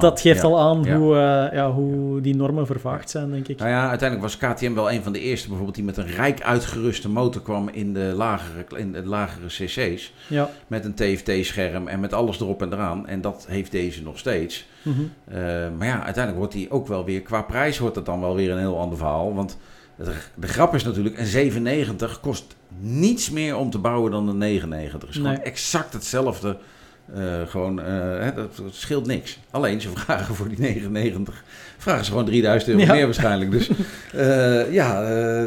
[SPEAKER 2] dat geeft
[SPEAKER 3] Ja.
[SPEAKER 2] al aan
[SPEAKER 3] Ja.
[SPEAKER 2] Hoe, eh, ja, hoe die normen vervaagd zijn, denk ik.
[SPEAKER 3] Nou ja, uiteindelijk was KTM wel een van de eerste bijvoorbeeld die met een rijk uitgeruste motor kwam in de lagere, in de lagere cc's.
[SPEAKER 2] Ja.
[SPEAKER 3] Met een TFT-scherm en met alles erop en eraan. En dat heeft deze nog steeds.
[SPEAKER 2] Mhm.
[SPEAKER 3] Eh, maar ja, uiteindelijk wordt die ook wel weer, qua prijs wordt het dan wel weer een heel ander verhaal. Want de grap is natuurlijk, een 790 kost niets meer om te bouwen dan een 99. Het is
[SPEAKER 2] Nee.
[SPEAKER 3] gewoon exact hetzelfde. Eh, gewoon, eh, hè, dat, dat scheelt niks. Alleen ze *laughs* vragen voor die 99, vragen ze gewoon 3000 euro
[SPEAKER 2] Ja.
[SPEAKER 3] meer waarschijnlijk. Dus eh, ja.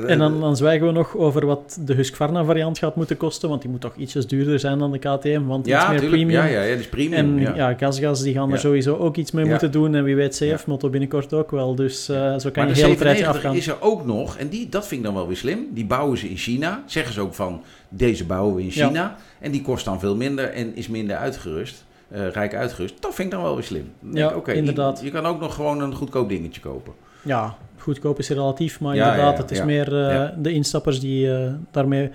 [SPEAKER 2] En dan, dan zwijgen we nog over wat de Husqvarna variant gaat moeten kosten, want die moet toch ietsjes duurder zijn dan de KTM, want iets
[SPEAKER 3] ja,
[SPEAKER 2] meer
[SPEAKER 3] tuurlijk.
[SPEAKER 2] premium.
[SPEAKER 3] Ja, ja, ja, die is premium.
[SPEAKER 2] En
[SPEAKER 3] ja.
[SPEAKER 2] GasGas die gaan er sowieso ook iets mee moeten doen. En wie weet. CF-moto binnenkort ook wel. Dus zo kan
[SPEAKER 3] Maar
[SPEAKER 2] je hele tijdje
[SPEAKER 3] 97
[SPEAKER 2] afgaan.
[SPEAKER 3] is er ook nog, en die, dat vind ik dan wel weer slim. Die bouwen ze in China. Zeggen ze ook van, deze bouwen we in
[SPEAKER 2] Ja.
[SPEAKER 3] China. En die kost dan veel minder en is minder uitgerust. eh, rijk uitgerust. Dat vind ik dan wel weer slim. Dan
[SPEAKER 2] Ja,
[SPEAKER 3] ik,
[SPEAKER 2] inderdaad.
[SPEAKER 3] Je, je kan ook nog gewoon een goedkoop dingetje kopen.
[SPEAKER 2] Ja, goedkoop is relatief, maar
[SPEAKER 3] Ja,
[SPEAKER 2] inderdaad,
[SPEAKER 3] ja,
[SPEAKER 2] het is meer eh, de instappers die eh, daarmee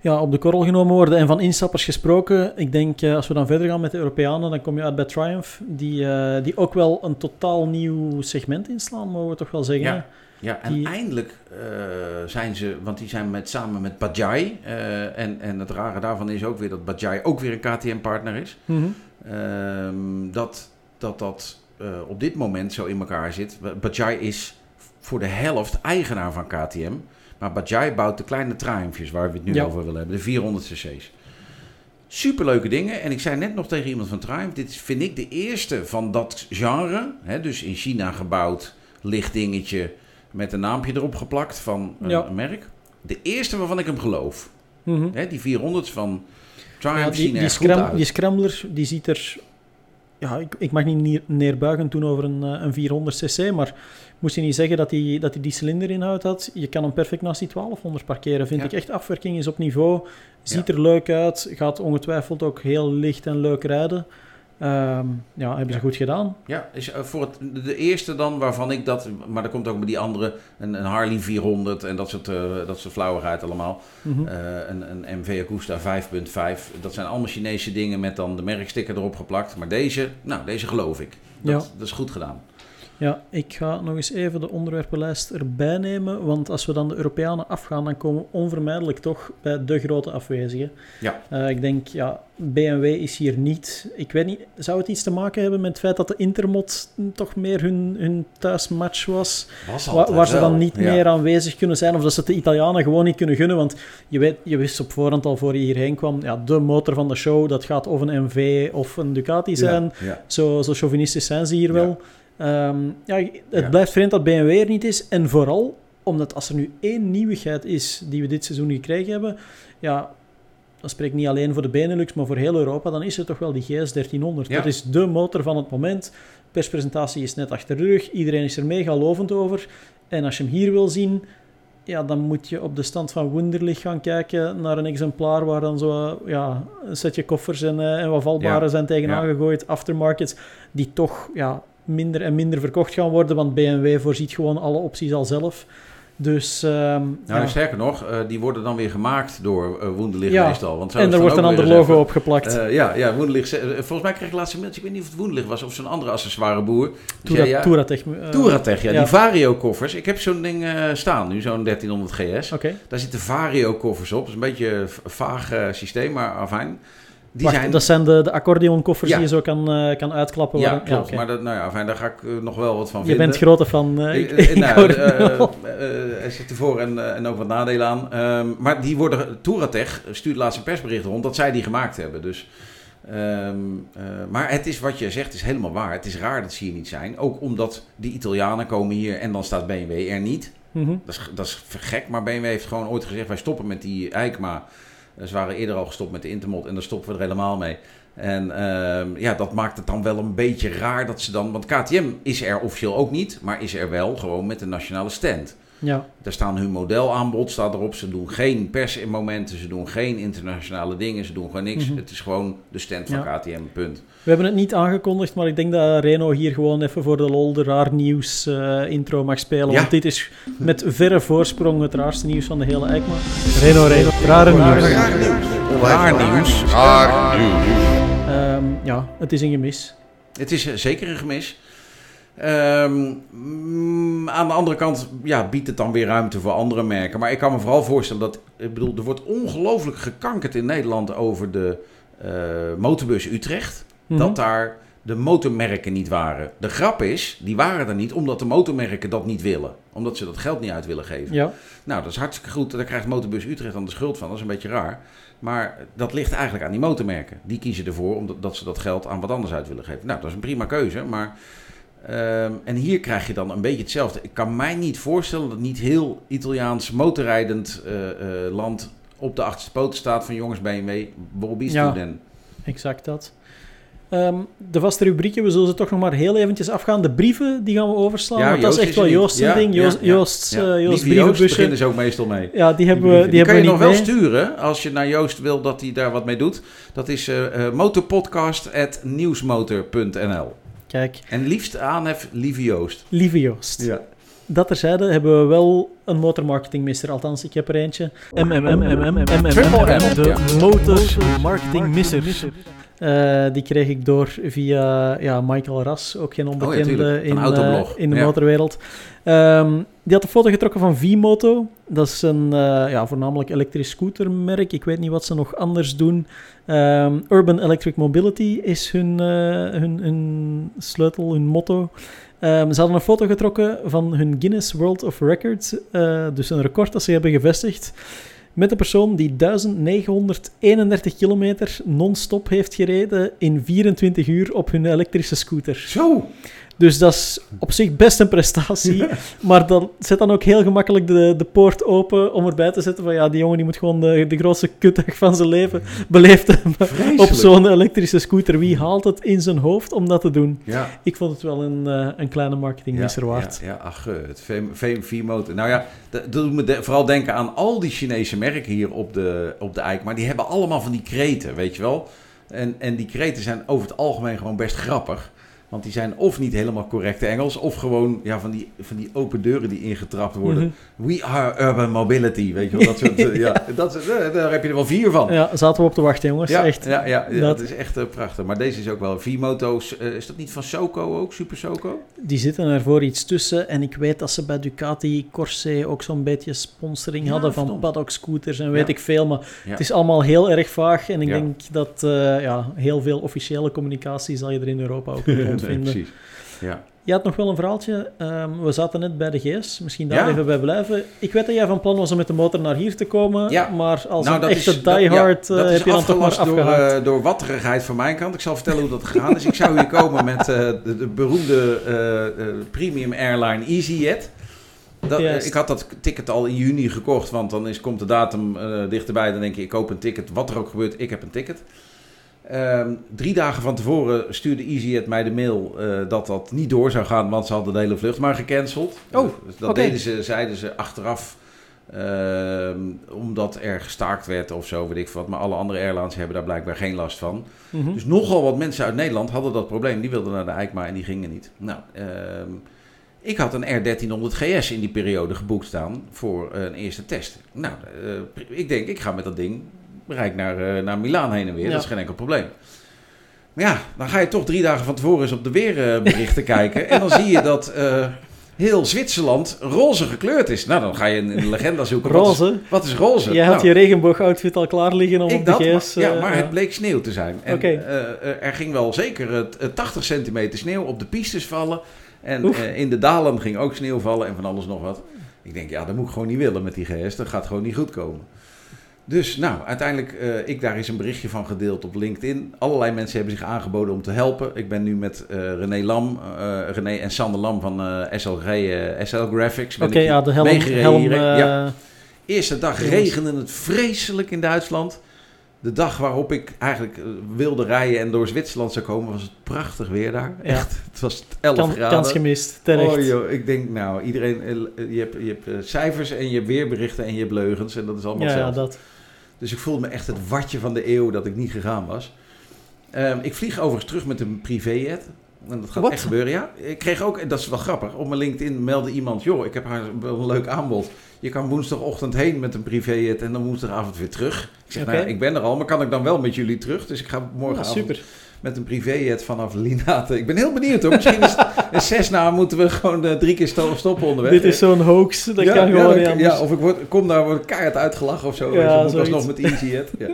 [SPEAKER 2] ja, op de korrel genomen worden. En van instappers gesproken, ik denk als we dan verder gaan met de Europeanen, dan kom je uit bij Triumph, die, die ook wel een totaal nieuw segment inslaan, mogen we toch wel zeggen.
[SPEAKER 3] Ja. en
[SPEAKER 2] Die-
[SPEAKER 3] eindelijk eh, zijn ze, want die zijn met, samen met Bajaj. eh, en, en het rare daarvan is ook weer dat Bajaj ook weer een KTM-partner is.
[SPEAKER 2] Mhm.
[SPEAKER 3] Ehm, dat dat, dat eh, op dit moment zo in elkaar zit. Bajaj is voor de helft eigenaar van KTM. Maar Bajaj bouwt de kleine Triumphjes waar we het nu
[SPEAKER 2] Ja.
[SPEAKER 3] over willen hebben. De 400 cc's. Superleuke dingen. En ik zei net nog tegen iemand van Triumph. Dit vind ik de eerste van dat genre. Hè, dus in China gebouwd. Licht dingetje met een naampje erop geplakt van een,
[SPEAKER 2] Ja.
[SPEAKER 3] merk. De eerste waarvan ik hem geloof.
[SPEAKER 2] Mhm.
[SPEAKER 3] Hè, die 400's van Triumph
[SPEAKER 2] Ja, die,
[SPEAKER 3] er
[SPEAKER 2] die, scram-
[SPEAKER 3] uit.
[SPEAKER 2] die scrambler die ziet er. Ja, ik, ik mag niet neer- neerbuigen toen over een, eh, een 400cc, maar moest je niet zeggen dat hij die, dat die, die cilinderinhoud had. Je kan hem perfect naast die 1200 parkeren. Vind
[SPEAKER 3] Ja.
[SPEAKER 2] ik echt. Afwerking is op niveau. Ziet
[SPEAKER 3] Ja.
[SPEAKER 2] er leuk uit. Gaat ongetwijfeld ook heel licht en leuk rijden. Ehm, ja, hebben ze
[SPEAKER 3] Ja.
[SPEAKER 2] goed gedaan.
[SPEAKER 3] Ja, is eh, voor het, de eerste dan waarvan ik dat, maar er komt ook bij die andere, een, een Harley 400 en dat soort, eh, dat soort flauwigheid allemaal. Eh, een, een MV Agusta 5.5, dat zijn allemaal Chinese dingen met dan de merksticker erop geplakt. Maar deze, nou, deze geloof ik. Dat,
[SPEAKER 2] Ja.
[SPEAKER 3] dat is goed gedaan.
[SPEAKER 2] Ja, ik ga nog eens even de onderwerpenlijst erbij nemen, want als we dan de Europeanen afgaan, dan komen we onvermijdelijk toch bij de grote afwezigen.
[SPEAKER 3] Ja.
[SPEAKER 2] Eh, ik denk, ja, BMW is hier niet... Ik weet niet, zou het iets te maken hebben met het feit dat de Intermod toch meer hun, hun thuismatch was?
[SPEAKER 3] Was
[SPEAKER 2] Waar, waar ze dan niet meer aanwezig kunnen zijn, of dat ze het de Italianen gewoon niet kunnen gunnen, want je, weet, je wist op voorhand al voor je hierheen kwam, ja, de motor van de show, dat gaat of een MV of een Ducati zijn.
[SPEAKER 3] Ja,
[SPEAKER 2] Zo, zo chauvinistisch zijn ze hier wel. Ehm, ja, het
[SPEAKER 3] Ja.
[SPEAKER 2] blijft vreemd dat BMW er niet is. En vooral omdat als er nu één nieuwigheid is die we dit seizoen gekregen hebben, ja, dat spreekt niet alleen voor de Benelux, maar voor heel Europa, dan is het toch wel die GS 1300.
[SPEAKER 3] Ja.
[SPEAKER 2] Dat is de motor van het moment. Perspresentatie is net achter de rug. Iedereen is er mega lovend over. En als je hem hier wil zien, ja, dan moet je op de stand van Wunderlich gaan kijken naar een exemplaar waar dan zo ja, een setje koffers en, eh, en wat valbaren
[SPEAKER 3] Ja.
[SPEAKER 2] zijn tegenaan gegooid. Aftermarkets die toch ja, minder en minder verkocht gaan worden, want BMW voorziet gewoon alle opties al zelf. Dus ehm,
[SPEAKER 3] Nou,
[SPEAKER 2] ja.
[SPEAKER 3] sterker nog, eh, die worden dan weer gemaakt door uh, Wunderlich
[SPEAKER 2] Ja.
[SPEAKER 3] meestal. Want zo
[SPEAKER 2] en er wordt
[SPEAKER 3] dan
[SPEAKER 2] een ander logo opgeplakt.
[SPEAKER 3] Eh, ja, ja eh, volgens mij kreeg ik laatst een mailtje, ik weet niet of het Wunderlich was of zo'n andere accessoireboer.
[SPEAKER 2] Toura,
[SPEAKER 3] ja,
[SPEAKER 2] Touratech. eh,
[SPEAKER 3] Touratech, ja,
[SPEAKER 2] ja.
[SPEAKER 3] die Vario-koffers. Ik heb zo'n ding eh, staan nu, zo'n 1300 GS. Daar zitten Vario-koffers op. Dat is een beetje een vaag eh, systeem, maar afijn. Die
[SPEAKER 2] Wacht,
[SPEAKER 3] zijn...
[SPEAKER 2] dat zijn de, de accordeonkoffers
[SPEAKER 3] Ja.
[SPEAKER 2] die je zo kan, eh, kan uitklappen.
[SPEAKER 3] ja,
[SPEAKER 2] waar-
[SPEAKER 3] klopt.
[SPEAKER 2] oké.
[SPEAKER 3] Maar dat, nou ja, afijn, daar ga ik eh, nog wel wat van
[SPEAKER 2] Je
[SPEAKER 3] vinden.
[SPEAKER 2] bent grote fan. eh, ik, ik
[SPEAKER 3] nou, er zitten voor en, en ook wat nadelen aan. Ehm, maar die worden, Touratech stuurt laatst een persbericht rond dat zij die gemaakt hebben. Dus, ehm, eh, maar het is wat je zegt, is helemaal waar. Het is raar dat ze hier niet zijn. Ook omdat die Italianen komen hier en dan staat BMW er niet.
[SPEAKER 2] Mhm.
[SPEAKER 3] Dat is, dat is gek, maar BMW heeft gewoon ooit gezegd: wij stoppen met die Eikma. Eh, Ze waren eerder al gestopt met de Intermod en daar stoppen we er helemaal mee. En ehm, ja, dat maakt het dan wel een beetje raar dat ze dan. Want KTM is er officieel ook niet, maar is er wel gewoon met een nationale stand.
[SPEAKER 2] Ja,
[SPEAKER 3] Daar staan hun modelaanbod staat erop. Ze doen geen persimomenten, ze doen geen internationale dingen, ze doen gewoon niks.
[SPEAKER 2] Mhm.
[SPEAKER 3] Het is gewoon de stand van
[SPEAKER 2] Ja.
[SPEAKER 3] KTM, punt.
[SPEAKER 2] we hebben het niet aangekondigd, maar ik denk dat Reno hier gewoon even voor de lol de raar nieuws eh, intro mag spelen.
[SPEAKER 3] Ja.
[SPEAKER 2] Want dit is met verre voorsprong het raarste nieuws van de hele EICMA. Reno, Reno, rare nieuws.
[SPEAKER 3] Raar nieuws.
[SPEAKER 2] Ehm, ja, het is een gemis.
[SPEAKER 3] Het is eh, zeker een gemis. Ehm, mm, aan de andere kant ja, biedt het dan weer ruimte voor andere merken. Maar ik kan me vooral voorstellen dat... Ik bedoel, er wordt ongelooflijk gekankerd in Nederland over de eh, motorbus Utrecht.
[SPEAKER 2] Mhm.
[SPEAKER 3] Dat daar de motormerken niet waren. De grap is, die waren er niet omdat de motormerken dat niet willen. Omdat ze dat geld niet uit willen geven.
[SPEAKER 2] Ja,
[SPEAKER 3] Nou, dat is hartstikke goed. Daar krijgt Motorbus Utrecht dan de schuld van. Dat is een beetje raar. Maar dat ligt eigenlijk aan die motormerken. Die kiezen ervoor omdat dat ze dat geld aan wat anders uit willen geven. Nou, dat is een prima keuze. Maar, ehm, en hier krijg je dan een beetje hetzelfde. Ik kan mij niet voorstellen dat niet heel Italiaans motorrijdend eh, eh, land op de achterste poten staat van jongens BMW, Bobby's
[SPEAKER 2] Ja.
[SPEAKER 3] doen.
[SPEAKER 2] exact dat. Ehm, de vaste rubrieken, we zullen ze toch nog maar heel eventjes afgaan. De brieven, die gaan we overslaan.
[SPEAKER 3] Ja,
[SPEAKER 2] want dat is echt wel. Joost zijn
[SPEAKER 3] Ja,
[SPEAKER 2] ding. Joost,
[SPEAKER 3] ja,
[SPEAKER 2] Joost, eh, Joost
[SPEAKER 3] beginnen ze ook meestal mee.
[SPEAKER 2] Ja, die hebben
[SPEAKER 3] Die,
[SPEAKER 2] we, die
[SPEAKER 3] die kan
[SPEAKER 2] hebben
[SPEAKER 3] je
[SPEAKER 2] we
[SPEAKER 3] nog wel sturen als je naar Joost wil dat hij daar wat mee doet. Dat is eh, motorpodcast.nieuwsmotor.nl
[SPEAKER 2] Kijk,
[SPEAKER 3] En liefst aanhef lieve Joost.
[SPEAKER 2] lieve Joost.
[SPEAKER 3] Ja.
[SPEAKER 2] Dat terzijde hebben we wel een motormarketingmisser. Althans, ik heb er eentje. MMM, de motormarketingmisser. Eh, die kreeg ik door via ja, Michael Ras, ook geen onbekende
[SPEAKER 3] tuurlijk, van
[SPEAKER 2] in, eh, in de
[SPEAKER 3] Ja.
[SPEAKER 2] motorwereld. Ehm, die had een foto getrokken van V-Moto. Dat is een eh, ja, voornamelijk elektrisch scootermerk. Ik weet niet wat ze nog anders doen. Ehm, Urban Electric Mobility is hun, hun, hun sleutel, hun motto. Ehm, ze hadden een foto getrokken van hun Guinness World of Records, dus een record dat ze hebben gevestigd, met een persoon die 1931 kilometer non-stop heeft gereden in 24 uur op hun elektrische scooter.
[SPEAKER 3] Zo!
[SPEAKER 2] Dus dat is op zich best een prestatie, *laughs* maar dat zet dan ook heel gemakkelijk de, de poort open om erbij te zetten van ja, die jongen die moet gewoon de, de grootste kutdag van zijn leven *laughs* beleefd hebben op zo'n elektrische scooter. Wie haalt het in zijn hoofd om dat te doen?
[SPEAKER 3] Ja.
[SPEAKER 2] Ik vond het wel een, eh, een kleine marketingmisser waard.
[SPEAKER 3] Ja, ja ach, eh, het VM motor. Nou ja, dat dat doet me de- vooral denken aan al die Chinese merken hier op de, op de eik. Maar die hebben allemaal van die kreten, weet je wel. En, en die kreten zijn over het algemeen gewoon best grappig. Want die zijn of niet helemaal correcte Engels, of gewoon ja, van, die, van die open deuren die ingetrapt worden.
[SPEAKER 2] Mhm.
[SPEAKER 3] We are urban mobility, weet je wel. Dat soort, *laughs* ja, dat, eh, daar heb je er wel vier van.
[SPEAKER 2] Ja, zaten we op te wachten, jongens.
[SPEAKER 3] Ja,
[SPEAKER 2] Echt.
[SPEAKER 3] ja, ja,
[SPEAKER 2] Dat-
[SPEAKER 3] dat is echt eh, prachtig. Maar deze is ook wel V-moto's. eh, is dat niet van Soco ook? Super Soco?
[SPEAKER 2] Die zitten ervoor iets tussen. En ik weet dat ze bij Ducati Corse ook zo'n beetje sponsoring
[SPEAKER 3] Ja,
[SPEAKER 2] hadden van paddock scooters en weet ik veel. Maar het is allemaal heel erg vaag. En ik denk dat ja, heel veel officiële communicatie zal je er in Europa ook *laughs*
[SPEAKER 3] precies. Ja.
[SPEAKER 2] Je had nog wel een verhaaltje. Ehm, we zaten net bij de GS. Misschien daar
[SPEAKER 3] Ja.
[SPEAKER 2] even bij blijven. Ik weet dat jij van plan was om met de motor naar hier te komen.
[SPEAKER 3] Ja.
[SPEAKER 2] Maar als
[SPEAKER 3] Nou,
[SPEAKER 2] een
[SPEAKER 3] dat
[SPEAKER 2] echte diehard
[SPEAKER 3] ja,
[SPEAKER 2] eh, heb je dan toch maar
[SPEAKER 3] door, eh, door watterigheid van mijn kant. Ik zal vertellen hoe dat gegaan is. Ik zou hier komen met eh, de, de beroemde premium airline EasyJet. Dat, ik had dat ticket al in juni gekocht, want dan is, komt de datum dichterbij. Dan denk je, ik koop een ticket. Wat er ook gebeurt, ik heb een ticket. Ehm, drie dagen van tevoren stuurde EasyJet mij de mail eh, dat dat niet door zou gaan, want ze hadden de hele vlucht maar gecanceld.
[SPEAKER 2] Oh,
[SPEAKER 3] Dus dat deden ze, zeiden ze achteraf, ehm, omdat er gestaakt werd of zo, weet ik wat. Maar alle andere airlines hebben daar blijkbaar geen last van.
[SPEAKER 2] Mhm.
[SPEAKER 3] Dus nogal wat mensen uit Nederland hadden dat probleem. Die wilden naar de EICMA en die gingen niet. Nou, ehm, ik had een R1300 GS in die periode geboekt staan voor een eerste test. Nou, eh, ik denk, ik ga met dat ding bereik naar, eh, naar Milaan heen en weer.
[SPEAKER 2] Ja.
[SPEAKER 3] Dat is geen enkel probleem. Maar ja, dan ga je toch drie dagen van tevoren eens op de weerberichten *laughs* kijken. En dan zie je dat eh, heel Zwitserland roze gekleurd is. Nou, dan ga je de legenda zoeken. Wat is,
[SPEAKER 2] Roze.
[SPEAKER 3] wat is roze?
[SPEAKER 2] Jij had
[SPEAKER 3] Nou,
[SPEAKER 2] je regenboog-outfit al klaar liggen om
[SPEAKER 3] ik
[SPEAKER 2] op de
[SPEAKER 3] maar-
[SPEAKER 2] GS...
[SPEAKER 3] ja,
[SPEAKER 2] eh,
[SPEAKER 3] maar
[SPEAKER 2] ja.
[SPEAKER 3] het bleek sneeuw te zijn. En er ging wel zeker t- 80 centimeter sneeuw op de pistes vallen. En in de dalen ging ook sneeuw vallen en van alles nog wat. Ik denk, ja, dat moet ik gewoon niet willen met die GS. Dat gaat gewoon niet goed komen. Dus nou, uiteindelijk, eh ik daar is een berichtje van gedeeld op LinkedIn. Allerlei mensen hebben zich aangeboden om te helpen. Ik ben nu met eh, René Lam, eh, René en Sander Lam van SLG, SL Graphics.
[SPEAKER 2] Oké, ja, de helm... helm
[SPEAKER 3] ja. Eerste dag regende het vreselijk in Duitsland. De dag waarop ik eigenlijk wilde rijden en door Zwitserland zou komen, was het prachtig weer daar.
[SPEAKER 2] Ja.
[SPEAKER 3] Echt, het was 11
[SPEAKER 2] Kan,
[SPEAKER 3] graden.
[SPEAKER 2] kans gemist, terecht.
[SPEAKER 3] Oh joh, ik denk nou, iedereen, je hebt, je hebt cijfers en je hebt weerberichten en je hebt leugens en dat is allemaal
[SPEAKER 2] ja, ja,
[SPEAKER 3] hetzelfde.
[SPEAKER 2] dat.
[SPEAKER 3] Dus ik voelde me echt het watje van de eeuw dat ik niet gegaan was. Ehm, ik vlieg overigens terug met een privéjet. En dat gaat echt gebeuren, ja. Ik kreeg ook, en dat is wel grappig, op mijn LinkedIn meldde iemand... joh, ik heb haar wel een leuk aanbod. Je kan woensdagochtend heen met een privéjet en dan woensdagavond weer terug. Ik zeg, nou, ik ben er al, maar kan ik dan wel met jullie terug? Dus ik ga
[SPEAKER 2] Ja,
[SPEAKER 3] morgenavond
[SPEAKER 2] super.
[SPEAKER 3] Met een privéjet vanaf Linate. *laughs* Ik ben heel benieuwd hoor. Misschien is een Cessna, moeten we gewoon eh, drie keer sto- stoppen onderweg.
[SPEAKER 2] Dit is zo'n hoax, dat
[SPEAKER 3] ja,
[SPEAKER 2] kan
[SPEAKER 3] ja,
[SPEAKER 2] gewoon anders.
[SPEAKER 3] ja, of ik word, kom daar, word ik keihard uitgelachen of zo.
[SPEAKER 2] Ja,
[SPEAKER 3] Ja,
[SPEAKER 2] zoiets.
[SPEAKER 3] alsnog met EasyJet. Ja.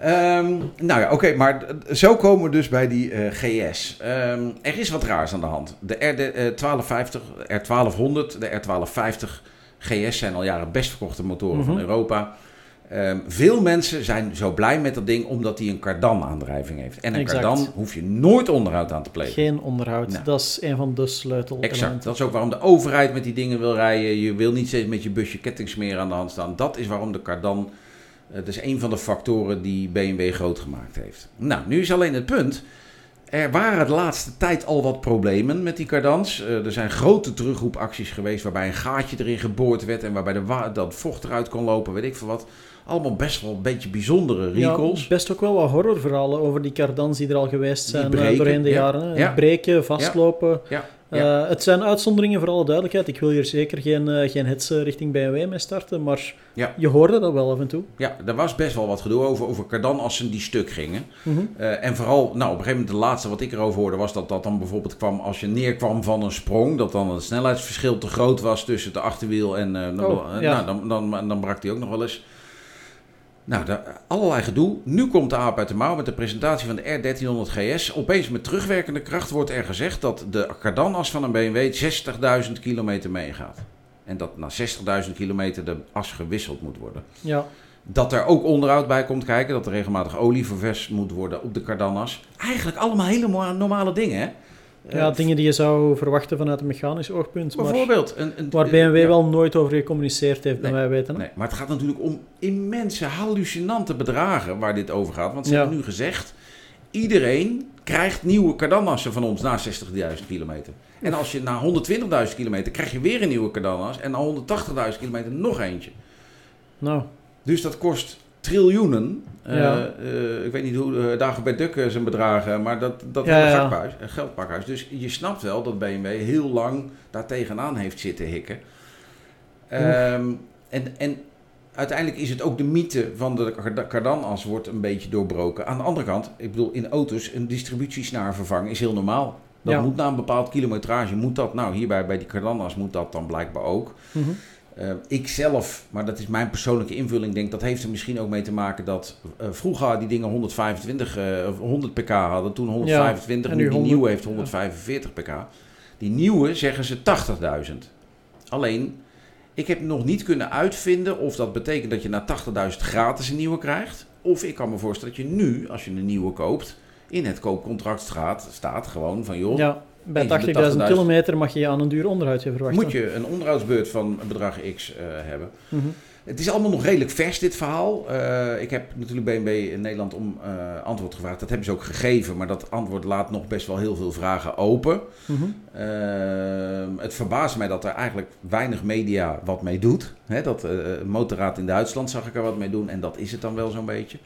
[SPEAKER 3] Ehm, nou ja, oké, maar zo komen we dus bij die eh, GS. Ehm, er is wat raars aan de hand. De R de, eh, 1250, R1200, de R1250 GS zijn al jaren best verkochte motoren van
[SPEAKER 2] Mhm.
[SPEAKER 3] Europa. Ehm, veel mensen zijn zo blij met dat ding omdat hij een cardan-aandrijving heeft. En een
[SPEAKER 2] Exact.
[SPEAKER 3] cardan hoef je nooit onderhoud aan te plegen.
[SPEAKER 2] Geen onderhoud.
[SPEAKER 3] Nou.
[SPEAKER 2] Dat is een van de sleutel.
[SPEAKER 3] Exact. Dat is ook waarom de overheid met die dingen wil rijden. Je wil niet steeds met je busje kettingsmeer aan de hand staan. Dat is waarom de cardan... eh, Dat is een van de factoren die BMW groot gemaakt heeft. Nou, nu is alleen het punt. Er waren de laatste tijd al wat problemen met die cardans. Eh, er zijn grote terugroepacties geweest waarbij een gaatje erin geboord werd en waarbij de wa- dat vocht eruit kon lopen, weet ik veel wat. Allemaal best wel een beetje bijzondere recalls.
[SPEAKER 2] Ja, best ook wel wat horrorverhalen over die cardans die er al geweest zijn eh,
[SPEAKER 3] breken,
[SPEAKER 2] doorheen de
[SPEAKER 3] ja.
[SPEAKER 2] jaren.
[SPEAKER 3] Ja.
[SPEAKER 2] Breken, vastlopen. Eh, het zijn uitzonderingen voor alle duidelijkheid. Ik wil hier zeker geen, eh geen hits richting BMW mee starten, maar je hoorde dat wel af en toe.
[SPEAKER 3] Ja, er was best wel wat gedoe over, over cardanassen die stuk gingen.
[SPEAKER 2] Mhm.
[SPEAKER 3] En vooral, nou, op een gegeven moment, de laatste wat ik erover hoorde, was dat dat dan bijvoorbeeld kwam als je neerkwam van een sprong. Dat dan het snelheidsverschil te groot was tussen het achterwiel en. dan,
[SPEAKER 2] Oh,
[SPEAKER 3] nou, dan, dan, dan brak die ook nog wel eens. Nou, allerlei gedoe. Nu komt de aap uit de mouw met de presentatie van de R1300 GS. Opeens met terugwerkende kracht wordt er gezegd dat de kardanas van een BMW 60.000 kilometer meegaat. En dat na 60.000 kilometer de as gewisseld moet worden.
[SPEAKER 2] Ja,
[SPEAKER 3] Dat er ook onderhoud bij komt kijken. Dat er regelmatig olie ververs moet worden op de cardanas. Eigenlijk allemaal hele normale dingen, hè?
[SPEAKER 2] Ja,
[SPEAKER 3] Eh,
[SPEAKER 2] dingen die je zou verwachten vanuit een mechanisch oogpunt, maar
[SPEAKER 3] Bijvoorbeeld. Een, een,
[SPEAKER 2] waar BMW
[SPEAKER 3] ja.
[SPEAKER 2] wel nooit over gecommuniceerd heeft, bij mij weten. hè.
[SPEAKER 3] Nee, maar het gaat natuurlijk om immense, hallucinante bedragen waar dit over gaat. Want ze
[SPEAKER 2] Ja.
[SPEAKER 3] hebben nu gezegd, iedereen krijgt nieuwe cardanassen van ons na 60.000 kilometer. En als je na 120.000 kilometer krijg je weer een nieuwe cardanas en na 180.000 kilometer nog eentje.
[SPEAKER 2] Nou,
[SPEAKER 3] Dus dat kost triljoenen. Eh,
[SPEAKER 2] Ja.
[SPEAKER 4] Eh, ik weet niet hoe uh, Dagobert Duck eh, zijn bedragen, maar dat, dat
[SPEAKER 2] Ja, ja.
[SPEAKER 4] eh, geldpakhuis. Dus je snapt wel dat BMW heel lang daar tegenaan heeft zitten hikken. Ehm, en, en uiteindelijk is het ook de mythe van de cardanas wordt een beetje doorbroken. Aan de andere kant, ik bedoel, in auto's een distributiesnaar vervangen is heel normaal. Dat
[SPEAKER 2] Ja.
[SPEAKER 4] moet na een bepaald kilometrage, moet dat, nou hierbij bij die cardanas moet dat dan blijkbaar ook.
[SPEAKER 2] Mhm.
[SPEAKER 4] Eh, ik zelf, maar dat is mijn persoonlijke invulling, denk dat heeft er misschien ook mee te maken dat eh, vroeger die dingen 125 eh, of 100 pk hadden, toen 125,
[SPEAKER 2] en
[SPEAKER 4] nu
[SPEAKER 2] nu
[SPEAKER 4] die
[SPEAKER 2] 100,
[SPEAKER 4] nieuwe heeft
[SPEAKER 2] ja.
[SPEAKER 4] 145 pk. Die nieuwe zeggen ze 80.000. Alleen, ik heb nog niet kunnen uitvinden of dat betekent dat je na 80.000 gratis een nieuwe krijgt. Of ik kan me voorstellen dat je nu, als je een nieuwe koopt, in het koopcontract staat, staat gewoon van joh,
[SPEAKER 2] Ja, bij
[SPEAKER 4] Eentje de
[SPEAKER 2] 80.000
[SPEAKER 4] 80.000.
[SPEAKER 2] kilometer mag je aan een duur onderhoudje verwachten.
[SPEAKER 4] moet je een onderhoudsbeurt van bedrag X eh, hebben.
[SPEAKER 2] Mhm.
[SPEAKER 4] Het is allemaal nog redelijk vers, dit verhaal. Eh, ik heb natuurlijk BMW in Nederland om eh, antwoord gevraagd. Dat hebben ze ook gegeven, maar dat antwoord laat nog best wel heel veel vragen open.
[SPEAKER 2] Mhm.
[SPEAKER 4] Het verbaast mij dat er eigenlijk weinig media wat mee doet. Hè, dat Motorraad in Duitsland zag ik er wat mee doen en dat is het dan wel zo'n beetje.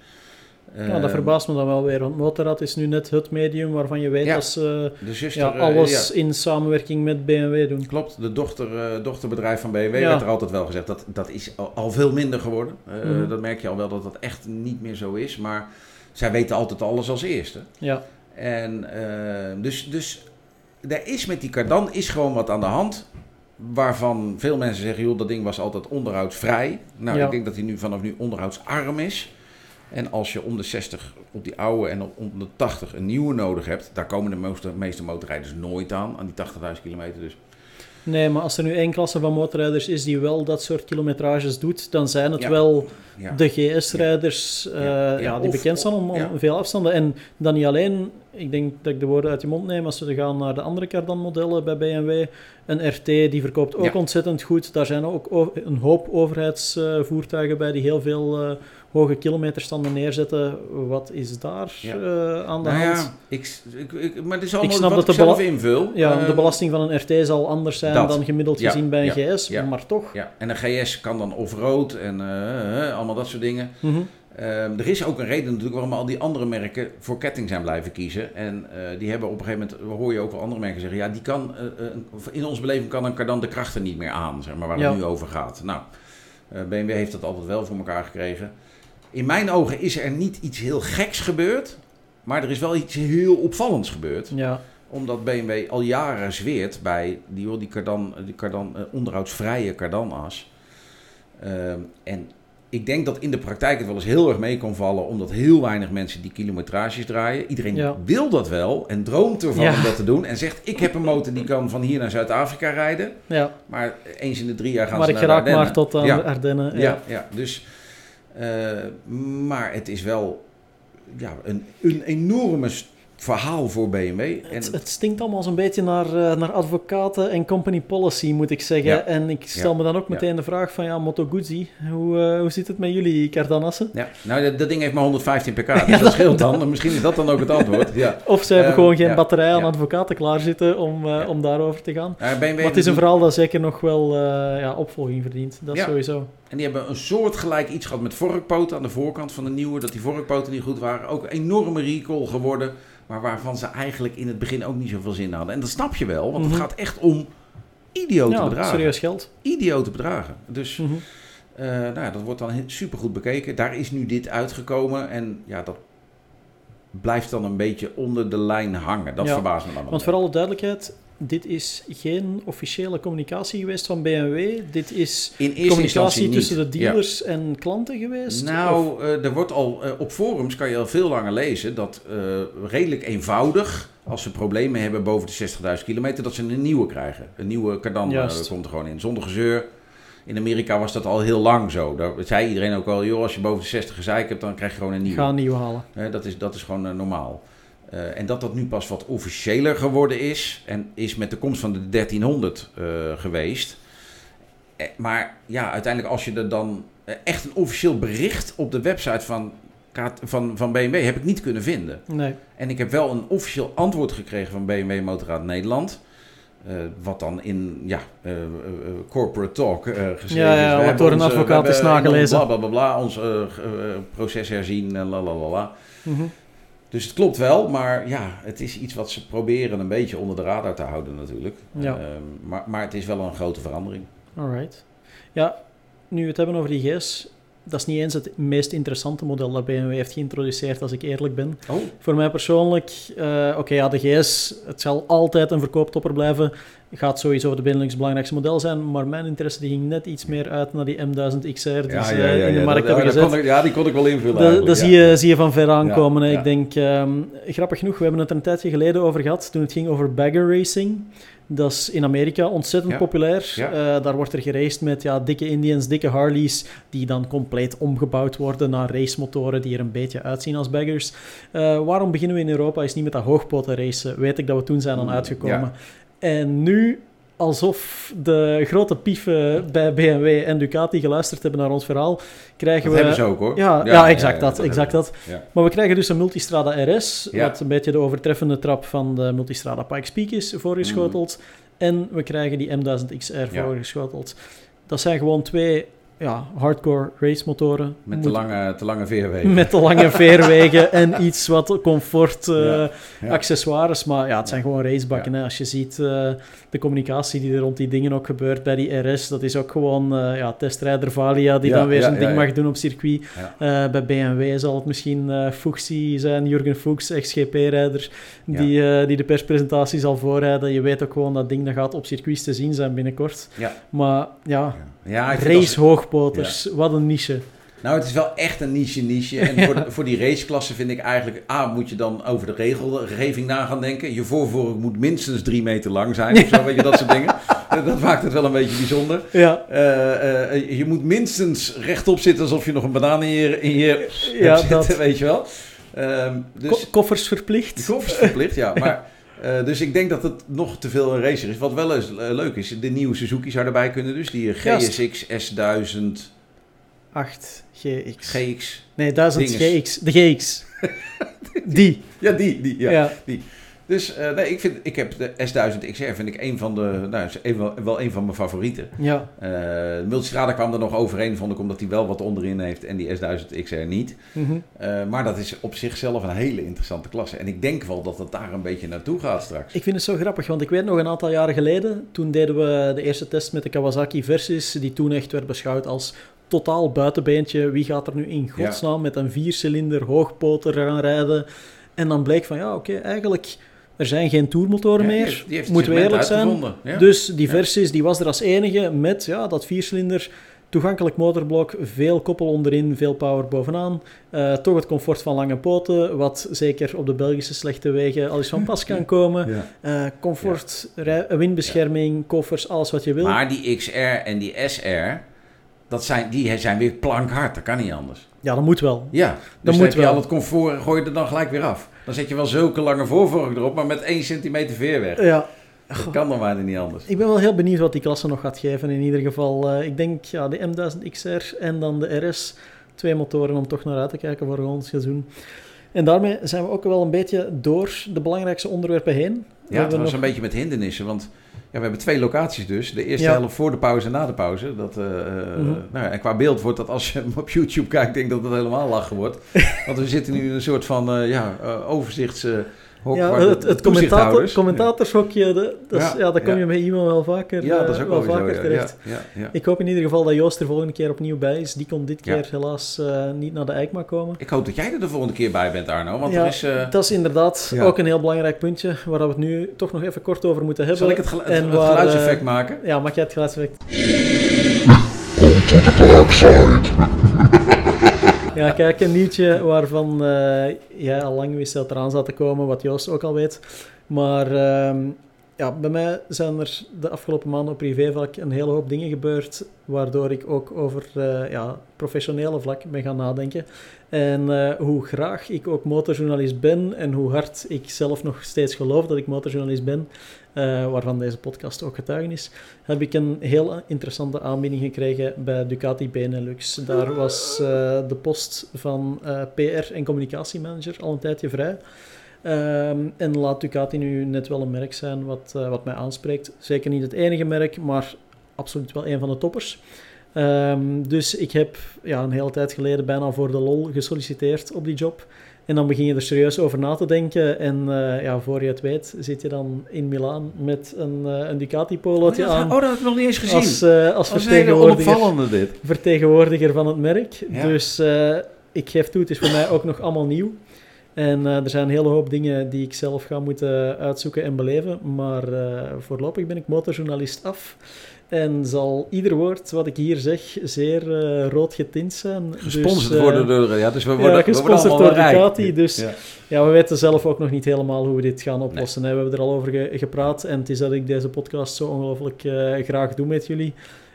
[SPEAKER 2] Ja, dat
[SPEAKER 4] Eh,
[SPEAKER 2] verbaast me dan wel weer, want Motorrad is nu net het medium waarvan je weet
[SPEAKER 4] Ja.
[SPEAKER 2] dat ze ja,
[SPEAKER 4] eh,
[SPEAKER 2] alles
[SPEAKER 4] ja.
[SPEAKER 2] in samenwerking met BMW doen.
[SPEAKER 4] Klopt, de dochter, eh, dochterbedrijf van BMW werd er altijd wel gezegd. Dat, dat is al, al veel minder geworden. Eh,
[SPEAKER 2] Mhm.
[SPEAKER 4] Dat merk je al wel dat dat echt niet meer zo is. Maar zij weten altijd alles als eerste.
[SPEAKER 2] Ja,
[SPEAKER 4] En eh, dus, dus er is met die cardan is gewoon wat aan de hand. Waarvan veel mensen zeggen, joh, dat ding was altijd onderhoudsvrij. Nou,
[SPEAKER 2] Ja.
[SPEAKER 4] ik denk dat hij nu vanaf nu onderhoudsarm is. En als je om de 60 op die oude en om de 80 een nieuwe nodig hebt, daar komen de meeste, meeste motorrijders nooit aan, aan die 80.000 kilometer. Dus
[SPEAKER 2] nee, maar als er nu één klasse van motorrijders is die wel dat soort kilometrages doet, dan zijn het
[SPEAKER 4] Ja.
[SPEAKER 2] wel
[SPEAKER 4] ja.
[SPEAKER 2] de GS-rijders eh,
[SPEAKER 4] Ja,
[SPEAKER 2] ja,
[SPEAKER 4] ja,
[SPEAKER 2] die
[SPEAKER 4] of-
[SPEAKER 2] bekend staan om, veel afstanden. En dan niet alleen ik denk dat ik de woorden uit je mond neem, als we gaan naar de andere Cardan-modellen bij BMW, een RT die verkoopt ook ontzettend goed. Daar zijn ook een hoop overheidsvoertuigen bij die heel veel eh, hoge kilometerstanden neerzetten. Wat is daar
[SPEAKER 3] Ja.
[SPEAKER 2] eh, aan de
[SPEAKER 3] Nou
[SPEAKER 2] hand?
[SPEAKER 3] ja, ik, ik, ik- maar het is allemaal
[SPEAKER 2] snap
[SPEAKER 3] wat
[SPEAKER 2] dat
[SPEAKER 3] ik
[SPEAKER 2] de
[SPEAKER 3] zelf invul.
[SPEAKER 2] Ja, de
[SPEAKER 3] Ehm,
[SPEAKER 2] belasting van een RT zal anders zijn
[SPEAKER 3] dat.
[SPEAKER 2] dan gemiddeld
[SPEAKER 3] Ja,
[SPEAKER 2] gezien bij een
[SPEAKER 3] ja,
[SPEAKER 2] GS, maar toch.
[SPEAKER 3] Ja, en een GS kan dan off-road en eh, eh, allemaal dat soort dingen.
[SPEAKER 2] Mhm.
[SPEAKER 3] Ehm, er is ook een reden natuurlijk waarom al die andere merken voor ketting zijn blijven kiezen. En die hebben op een gegeven moment, hoor je ook wel andere merken zeggen, ja, die kan, in onze beleving kan een Cardan de krachten niet meer aan, zeg maar, waar het nu over gaat. Nou, BMW heeft dat altijd wel voor elkaar gekregen. In mijn ogen is er niet iets heel geks gebeurd, maar er is wel iets heel opvallends gebeurd
[SPEAKER 2] Ja,
[SPEAKER 3] omdat BMW al jaren zweert bij die, die, cardan, die cardan, eh, onderhoudsvrije cardanas. Ehm, en ik denk dat in de praktijk het wel eens heel erg mee kan vallen, omdat heel weinig mensen die kilometrages draaien. Iedereen
[SPEAKER 2] Ja.
[SPEAKER 3] wil dat wel en droomt ervan
[SPEAKER 2] Ja.
[SPEAKER 3] om dat te doen. En zegt, ik heb een motor die kan van hier naar Zuid-Afrika rijden.
[SPEAKER 2] ja.
[SPEAKER 3] Maar eens in de drie jaar gaan
[SPEAKER 2] maar
[SPEAKER 3] ze
[SPEAKER 2] ik
[SPEAKER 3] naar de
[SPEAKER 2] geraak maar
[SPEAKER 3] Ardennen.
[SPEAKER 2] tot aan de Ardennen.
[SPEAKER 3] Ja, ja, dus... eh, maar het is wel ja, een, een enorme verhaal voor BMW. En
[SPEAKER 2] Het, het stinkt allemaal zo'n beetje naar, eh, naar advocaten en company policy, moet ik zeggen.
[SPEAKER 3] Ja.
[SPEAKER 2] En ik stel
[SPEAKER 3] Ja.
[SPEAKER 2] me dan ook meteen de vraag van, ja, Moto Guzzi, hoe, eh, hoe zit het met jullie Cardanassen?
[SPEAKER 3] Ja, nou, dat, dat ding heeft maar 115 pk, dus *laughs* dat scheelt dan. Misschien is dat dan ook het antwoord. *laughs* Ja.
[SPEAKER 2] Of ze hebben gewoon geen
[SPEAKER 3] ja,
[SPEAKER 2] batterij aan advocaten klaarzitten om, eh, om daarover te gaan.
[SPEAKER 3] BMW
[SPEAKER 2] Maar het is een verhaal dat zeker nog wel ja, opvolging verdient. Dat sowieso.
[SPEAKER 3] En die hebben een soortgelijk iets gehad met vorkpoten aan de voorkant van de nieuwe. Dat die vorkpoten niet goed waren. Ook een enorme recall geworden. Maar waarvan ze eigenlijk in het begin ook niet zoveel zin hadden. En dat snap je wel, want
[SPEAKER 2] Mhm.
[SPEAKER 3] het gaat echt om idiote
[SPEAKER 2] Ja,
[SPEAKER 3] bedragen.
[SPEAKER 2] serieus geld.
[SPEAKER 3] Idiote bedragen. Dus
[SPEAKER 2] Mhm.
[SPEAKER 3] eh, nou ja, dat wordt dan super goed bekeken. Daar is nu dit uitgekomen. En ja, dat blijft dan een beetje onder de lijn hangen. Dat
[SPEAKER 2] Ja,
[SPEAKER 3] verbaast me dan wel.
[SPEAKER 2] Want voor alle duidelijkheid, dit is geen officiële communicatie geweest van BMW. Dit is communicatie tussen de
[SPEAKER 3] Ja.
[SPEAKER 2] dealers en klanten geweest?
[SPEAKER 3] Nou, eh, er wordt al eh, op forums kan je al veel langer lezen dat eh, redelijk eenvoudig, als ze problemen hebben boven de 60.000 kilometer, dat ze een nieuwe krijgen. Een nieuwe Cardan komt er gewoon in, zonder gezeur. In Amerika was dat al heel lang zo. Daar zei iedereen ook al, joh, als je boven de 60 gezeik hebt, dan krijg je gewoon een nieuwe.
[SPEAKER 2] Ga een nieuwe halen.
[SPEAKER 3] Dat, is, dat is gewoon normaal. Eh, en dat dat nu pas wat officiëler geworden is. En is met de komst van de 1300 eh, geweest. Eh, maar ja, uiteindelijk als je er dan echt een officieel bericht op de website van, van, van BMW heb ik niet kunnen vinden.
[SPEAKER 2] Nee.
[SPEAKER 3] En ik heb wel een officieel antwoord gekregen van BMW Motorrad Nederland. Wat dan in ja, corporate talk geschreven
[SPEAKER 2] Ja, ja,
[SPEAKER 3] is.
[SPEAKER 2] Wat
[SPEAKER 3] hebben
[SPEAKER 2] door een advocaat is nagelezen.
[SPEAKER 3] Bla, bla, bla, bla, ons proces herzien en la la la la.
[SPEAKER 2] Mhm.
[SPEAKER 3] Dus het klopt wel, maar ja, het is iets wat ze proberen een beetje onder de radar te houden natuurlijk.
[SPEAKER 2] Ja.
[SPEAKER 3] Ehm, maar, maar het is wel een grote verandering.
[SPEAKER 2] Alright. Ja, nu we het hebben over die GS, dat is niet eens het meest interessante model dat BMW heeft geïntroduceerd, als ik eerlijk ben.
[SPEAKER 3] Oh,
[SPEAKER 2] Voor mij persoonlijk, eh, oké, ja, de GS, het zal altijd een verkooptopper blijven. Gaat sowieso de Benelux belangrijkste model zijn, maar mijn interesse die ging net iets meer uit naar die M1000 XR die ze eh, in de markt hebben gezet.
[SPEAKER 3] ja, die kon ik wel invullen
[SPEAKER 2] Dat,
[SPEAKER 3] ja.
[SPEAKER 2] zie, je, zie je van ver aankomen.
[SPEAKER 3] Ja, ja.
[SPEAKER 2] Ik denk, ehm, grappig genoeg, we hebben het er een tijdje geleden over gehad, toen het ging over bagger racing. Dat is in Amerika ontzettend
[SPEAKER 3] Ja.
[SPEAKER 2] populair.
[SPEAKER 3] Ja.
[SPEAKER 2] Eh, daar wordt er geraced met ja, dikke Indians, dikke Harleys, die dan compleet omgebouwd worden naar racemotoren die er een beetje uitzien als baggers. Eh, waarom beginnen we in Europa is niet met dat hoogpoten racen? Weet ik dat we toen zijn dan
[SPEAKER 3] Mm,
[SPEAKER 2] uitgekomen.
[SPEAKER 3] ja.
[SPEAKER 2] En nu, alsof de grote pieven bij BMW en Ducati geluisterd hebben naar ons verhaal, krijgen
[SPEAKER 3] Dat
[SPEAKER 2] we...
[SPEAKER 3] hebben ze ook hoor.
[SPEAKER 2] Ja, ja, exact dat, exact dat. Maar we krijgen dus een Multistrada RS, wat een beetje de overtreffende trap van de Multistrada Pikes Peak is voorgeschoteld. En we krijgen die M1000 XR
[SPEAKER 3] Mm. Ja.
[SPEAKER 2] voorgeschoteld. Dat zijn gewoon twee ja, hardcore racemotoren.
[SPEAKER 3] Met te lange, te lange veerwegen. *laughs*
[SPEAKER 2] met de lange veerwegen *laughs* en iets wat comfort eh,
[SPEAKER 3] Ja, ja.
[SPEAKER 2] accessoires. Maar ja, het zijn gewoon racebakken. Hè. Als je ziet eh, de communicatie die er rond die dingen ook gebeurt bij die RS, dat is ook gewoon eh, ja, testrijder Valia die dan weer zijn ding mag doen op circuit. Bij BMW zal het misschien Fuchsi zijn, Jurgen Fuchs, ex-GP-rijder, die, die de perspresentatie zal voorrijden. Je weet ook gewoon dat ding dat gaat op circuits te zien zijn binnenkort. Maar ja,
[SPEAKER 3] Ja,
[SPEAKER 2] race hoogpoters, wat een niche.
[SPEAKER 3] Nou, het is wel echt een niche niche. En voor, *laughs* de- voor die raceklasse vind ik eigenlijk... A, moet je dan over de regelgeving na gaan denken. Je voorvork moet minstens drie meter lang zijn. Of zo, weet je, dat soort dingen. Eh, *laughs* Dat maakt het wel een beetje bijzonder.
[SPEAKER 2] Ja,
[SPEAKER 3] Eh, eh, je moet minstens rechtop zitten alsof je nog een banaan in je, in je
[SPEAKER 2] Ja,
[SPEAKER 3] hebt zitten,
[SPEAKER 2] dat.
[SPEAKER 3] weet je wel. Ehm,
[SPEAKER 2] Ko-
[SPEAKER 3] dus
[SPEAKER 2] koffers verplicht.
[SPEAKER 3] koffers verplicht, ja. Maar, *laughs* eh, dus ik denk dat het nog te veel een racer is. Wat wel eens eh, leuk is, de nieuwe Suzuki zou erbij kunnen. Dus die. GSX S1000
[SPEAKER 2] 8 GX.
[SPEAKER 3] GX.
[SPEAKER 2] nee, 1000
[SPEAKER 3] dinges.
[SPEAKER 2] GX. De GX. *laughs* Die.
[SPEAKER 3] Ja, die. die ja.
[SPEAKER 2] Ja.
[SPEAKER 3] Dus eh, nee, ik, vind, ik heb de S1000 XR vind ik een van de, nou, een, wel, wel een van mijn favorieten.
[SPEAKER 2] Ja.
[SPEAKER 3] Eh de Multistrada kwam er nog overheen, vond ik, omdat hij wel wat onderin heeft en die S1000 XR niet.
[SPEAKER 2] Mhm.
[SPEAKER 3] Eh, maar dat is op zichzelf een hele interessante klasse. En ik denk wel dat het daar een beetje naartoe gaat straks.
[SPEAKER 2] Ik vind het zo grappig, want ik weet nog een aantal jaren geleden, toen deden we de eerste test met de Kawasaki Versys, die toen echt werd beschouwd als totaal buitenbeentje. Wie gaat er nu in godsnaam met een viercilinder hoogpoter gaan rijden? En dan bleek van, ja, oké, eigenlijk, er zijn geen
[SPEAKER 3] Ja, die
[SPEAKER 2] meer.
[SPEAKER 3] die heeft
[SPEAKER 2] Moeten we eerlijk zijn.
[SPEAKER 3] ja.
[SPEAKER 2] Dus die. Versys, die was er als enige met ja, dat viercilinder, toegankelijk motorblok, veel koppel onderin, veel power bovenaan. Eh, toch het comfort van lange poten, wat zeker op de Belgische slechte wegen al eens van pas kan komen.
[SPEAKER 3] Ja.
[SPEAKER 2] Eh, comfort, windbescherming, koffers, alles wat je wil.
[SPEAKER 3] Maar die XR en die SR, dat zijn, die zijn weer plankhard. Dat kan niet anders.
[SPEAKER 2] Ja, dat moet wel.
[SPEAKER 3] Ja, dus
[SPEAKER 2] moet
[SPEAKER 3] dan heb je
[SPEAKER 2] wel.
[SPEAKER 3] al het comfort gooi je er dan gelijk weer af. Dan zet je wel zulke lange voorvork erop, maar met 1 centimeter veer weg.
[SPEAKER 2] Ja,
[SPEAKER 3] Dat kan dan bijna niet anders.
[SPEAKER 2] ik ben wel heel benieuwd wat die klasse nog gaat geven. In ieder geval, eh, ik denk ja, de M1000 XR en dan de RS. Twee motoren om toch naar uit te kijken voor ons seizoen. En daarmee zijn we ook wel een beetje door de belangrijkste onderwerpen heen.
[SPEAKER 3] Ja, het
[SPEAKER 2] hebben
[SPEAKER 3] was een beetje met hindernissen, want ja, we hebben twee locaties dus. De eerste
[SPEAKER 2] Ja.
[SPEAKER 3] helft voor de pauze en na de pauze. Dat, eh, eh,
[SPEAKER 2] Mhm.
[SPEAKER 3] nou, ja, en qua beeld wordt dat als je hem op YouTube kijkt, denk ik dat het helemaal lachen wordt. *laughs* Want we zitten nu in een soort van eh, ja, overzichtshok.
[SPEAKER 2] Ja, het, het commentator, commentatorshokje, de, dat is- ja,
[SPEAKER 3] Ja,
[SPEAKER 2] daar kom
[SPEAKER 3] ja.
[SPEAKER 2] je met iemand wel vaker,
[SPEAKER 3] Ja, dat is
[SPEAKER 2] eh,
[SPEAKER 3] ook
[SPEAKER 2] wel vaker terecht.
[SPEAKER 3] ja, ja, ja.
[SPEAKER 2] Ik hoop in ieder geval dat Joost er volgende keer opnieuw bij is. Die kon dit
[SPEAKER 3] Ja.
[SPEAKER 2] keer helaas eh, niet naar de EICMA komen.
[SPEAKER 3] Ik hoop dat jij er de volgende keer bij bent, Arno. Want
[SPEAKER 2] Ja,
[SPEAKER 3] er is... eh,
[SPEAKER 2] Dat is inderdaad
[SPEAKER 3] Ja.
[SPEAKER 2] ook een heel belangrijk puntje waar we het nu toch nog even kort over moeten hebben.
[SPEAKER 3] zal ik het, gelu- het,
[SPEAKER 2] en
[SPEAKER 3] het
[SPEAKER 2] waar,
[SPEAKER 3] geluidseffect
[SPEAKER 2] eh,
[SPEAKER 3] maken?
[SPEAKER 2] Ja, maak jij het geluidseffect? Ja, kijk, een nieuwtje waarvan eh, jij al lang wist dat eraan zat te komen, wat Joost ook al weet. Maar ehm, ja, bij mij zijn er de afgelopen maanden op privévlak een hele hoop dingen gebeurd, waardoor ik ook over eh, ja, professionele vlak ben gaan nadenken. En eh, hoe graag ik ook motorjournalist ben en hoe hard ik zelf nog steeds geloof dat ik motorjournalist ben, eh, waarvan deze podcast ook getuigenis, heb ik een heel interessante aanbieding gekregen bij Ducati Benelux. Daar was de post van PR en communicatiemanager al een tijdje vrij. Ehm, en laat Ducati nu net wel een merk zijn wat, eh, wat mij aanspreekt. Zeker niet het enige merk, maar absoluut wel een van de toppers. Ehm, dus ik heb ja, een hele tijd geleden bijna voor de lol gesolliciteerd op die job. En dan begin je er serieus over na te denken. En eh, ja, voor je het weet zit je dan in Milaan met een, eh, een Ducati polootje
[SPEAKER 3] oh,
[SPEAKER 2] aan.
[SPEAKER 3] oh, dat heb ik nog niet eens gezien.
[SPEAKER 2] Als, vertegenwoordiger,
[SPEAKER 3] dit.
[SPEAKER 2] vertegenwoordiger van het merk.
[SPEAKER 3] Ja.
[SPEAKER 2] Dus ik geef toe, het is voor mij ook nog allemaal nieuw. En eh, er zijn een hele hoop dingen die ik zelf ga moeten uitzoeken en beleven. Maar eh, voorlopig ben ik motorjournalist af. En zal ieder woord wat ik hier zeg zeer eh, rood getint zijn.
[SPEAKER 3] Gesponsord
[SPEAKER 2] Dus,
[SPEAKER 3] worden door... Ja, dus we worden,
[SPEAKER 2] ja,
[SPEAKER 3] we worden
[SPEAKER 2] gesponsord
[SPEAKER 3] allemaal
[SPEAKER 2] door. Ducati. Dus
[SPEAKER 3] Ja.
[SPEAKER 2] ja, we weten zelf ook nog niet helemaal hoe we dit gaan oplossen. hè. We hebben er al over ge- gepraat en het is dat ik deze podcast zo ongelooflijk graag doe met jullie.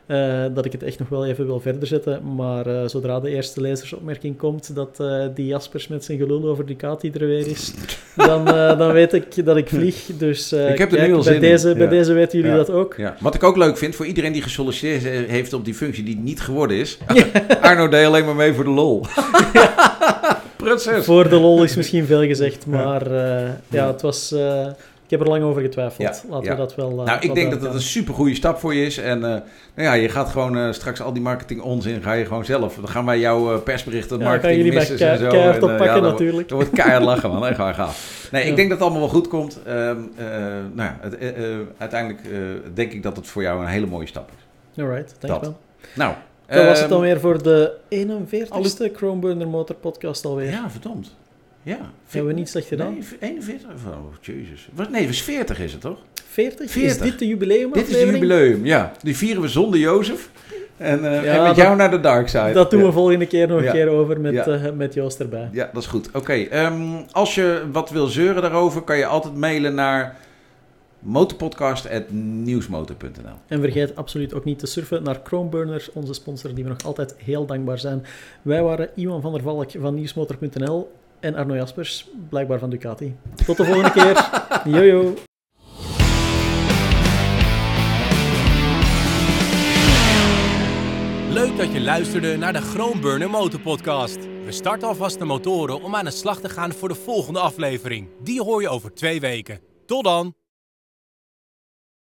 [SPEAKER 2] Eh, dat ik het echt nog wel even wil verder zetten. Maar eh, zodra de eerste lezersopmerking komt dat eh, die Jaspers met zijn gelul over Ducati er weer is, *laughs* dan, dan weet ik dat ik vlieg. Dus
[SPEAKER 3] Ik heb er
[SPEAKER 2] kijk,
[SPEAKER 3] nu al
[SPEAKER 2] bij,
[SPEAKER 3] zin in.
[SPEAKER 2] deze, bij
[SPEAKER 3] Ja.
[SPEAKER 2] deze weten jullie
[SPEAKER 3] Ja.
[SPEAKER 2] dat ook.
[SPEAKER 3] Ja. Wat ik ook leuk vind, voor iedereen die gesolliciteerd heeft op die functie die niet geworden is. *laughs* Arno deed alleen maar mee voor de lol. *laughs*
[SPEAKER 2] Voor de lol is misschien veel gezegd, maar ja, het was... heb er lang over getwijfeld.
[SPEAKER 3] Ja,
[SPEAKER 2] Laten
[SPEAKER 3] ja.
[SPEAKER 2] we dat wel. eh,
[SPEAKER 3] Nou, ik denk dat het
[SPEAKER 2] duidelijk
[SPEAKER 3] een super goede stap voor je is. En eh, nou ja, je gaat gewoon eh, straks al die marketing onzin, ga je gewoon zelf. Dan gaan wij jouw persberichten,
[SPEAKER 2] Ja,
[SPEAKER 3] marketing missen en zo.
[SPEAKER 2] keihard
[SPEAKER 3] En,
[SPEAKER 2] oppakken
[SPEAKER 3] ja, dan-
[SPEAKER 2] natuurlijk.
[SPEAKER 3] Dan wordt keihard lachen, man. Echt waar *laughs* gaaf. Nee,
[SPEAKER 2] Ja.
[SPEAKER 3] ik denk dat het allemaal wel goed komt. Ehm, eh, nou ja, het, uiteindelijk denk ik dat het voor jou een hele mooie stap is.
[SPEAKER 2] Alright, dankjewel.
[SPEAKER 3] Nou,
[SPEAKER 2] Dat was het
[SPEAKER 3] ehm,
[SPEAKER 2] dan weer voor de 41ste Chromeburner Motor podcast alweer.
[SPEAKER 3] Ja, verdomd. Ja.
[SPEAKER 2] Hebben we niet slecht gedaan?
[SPEAKER 3] Nee, 41? Oh, jezus. Nee, het was 40 is het toch?
[SPEAKER 2] 40? Is
[SPEAKER 3] 40.
[SPEAKER 2] dit de jubileum?
[SPEAKER 3] Dit is de jubileum, ja. Die vieren we zonder Jozef. En,
[SPEAKER 2] Ja,
[SPEAKER 3] en met
[SPEAKER 2] dat-
[SPEAKER 3] jou naar de dark side.
[SPEAKER 2] Dat doen
[SPEAKER 3] ja.
[SPEAKER 2] we volgende keer nog een
[SPEAKER 3] Ja.
[SPEAKER 2] keer over met,
[SPEAKER 3] Ja.
[SPEAKER 2] eh, met Joost erbij.
[SPEAKER 3] Ja, dat is goed. Oké, ehm, als je wat wil zeuren daarover, kan je altijd mailen naar motorpodcast.nieuwsmotor.nl
[SPEAKER 2] En vergeet absoluut ook niet te surfen naar Chromeburner, onze sponsor die we nog altijd heel dankbaar zijn. Wij waren Iwan van der Valk van nieuwsmotor.nl. En Arno Jaspers, blijkbaar van Ducati. Tot de volgende keer. *laughs* Jojo.
[SPEAKER 1] Leuk dat je luisterde naar de Groenburner Motorpodcast. We starten alvast de motoren om aan de slag te gaan voor de volgende aflevering. Die hoor je over twee weken. Tot dan!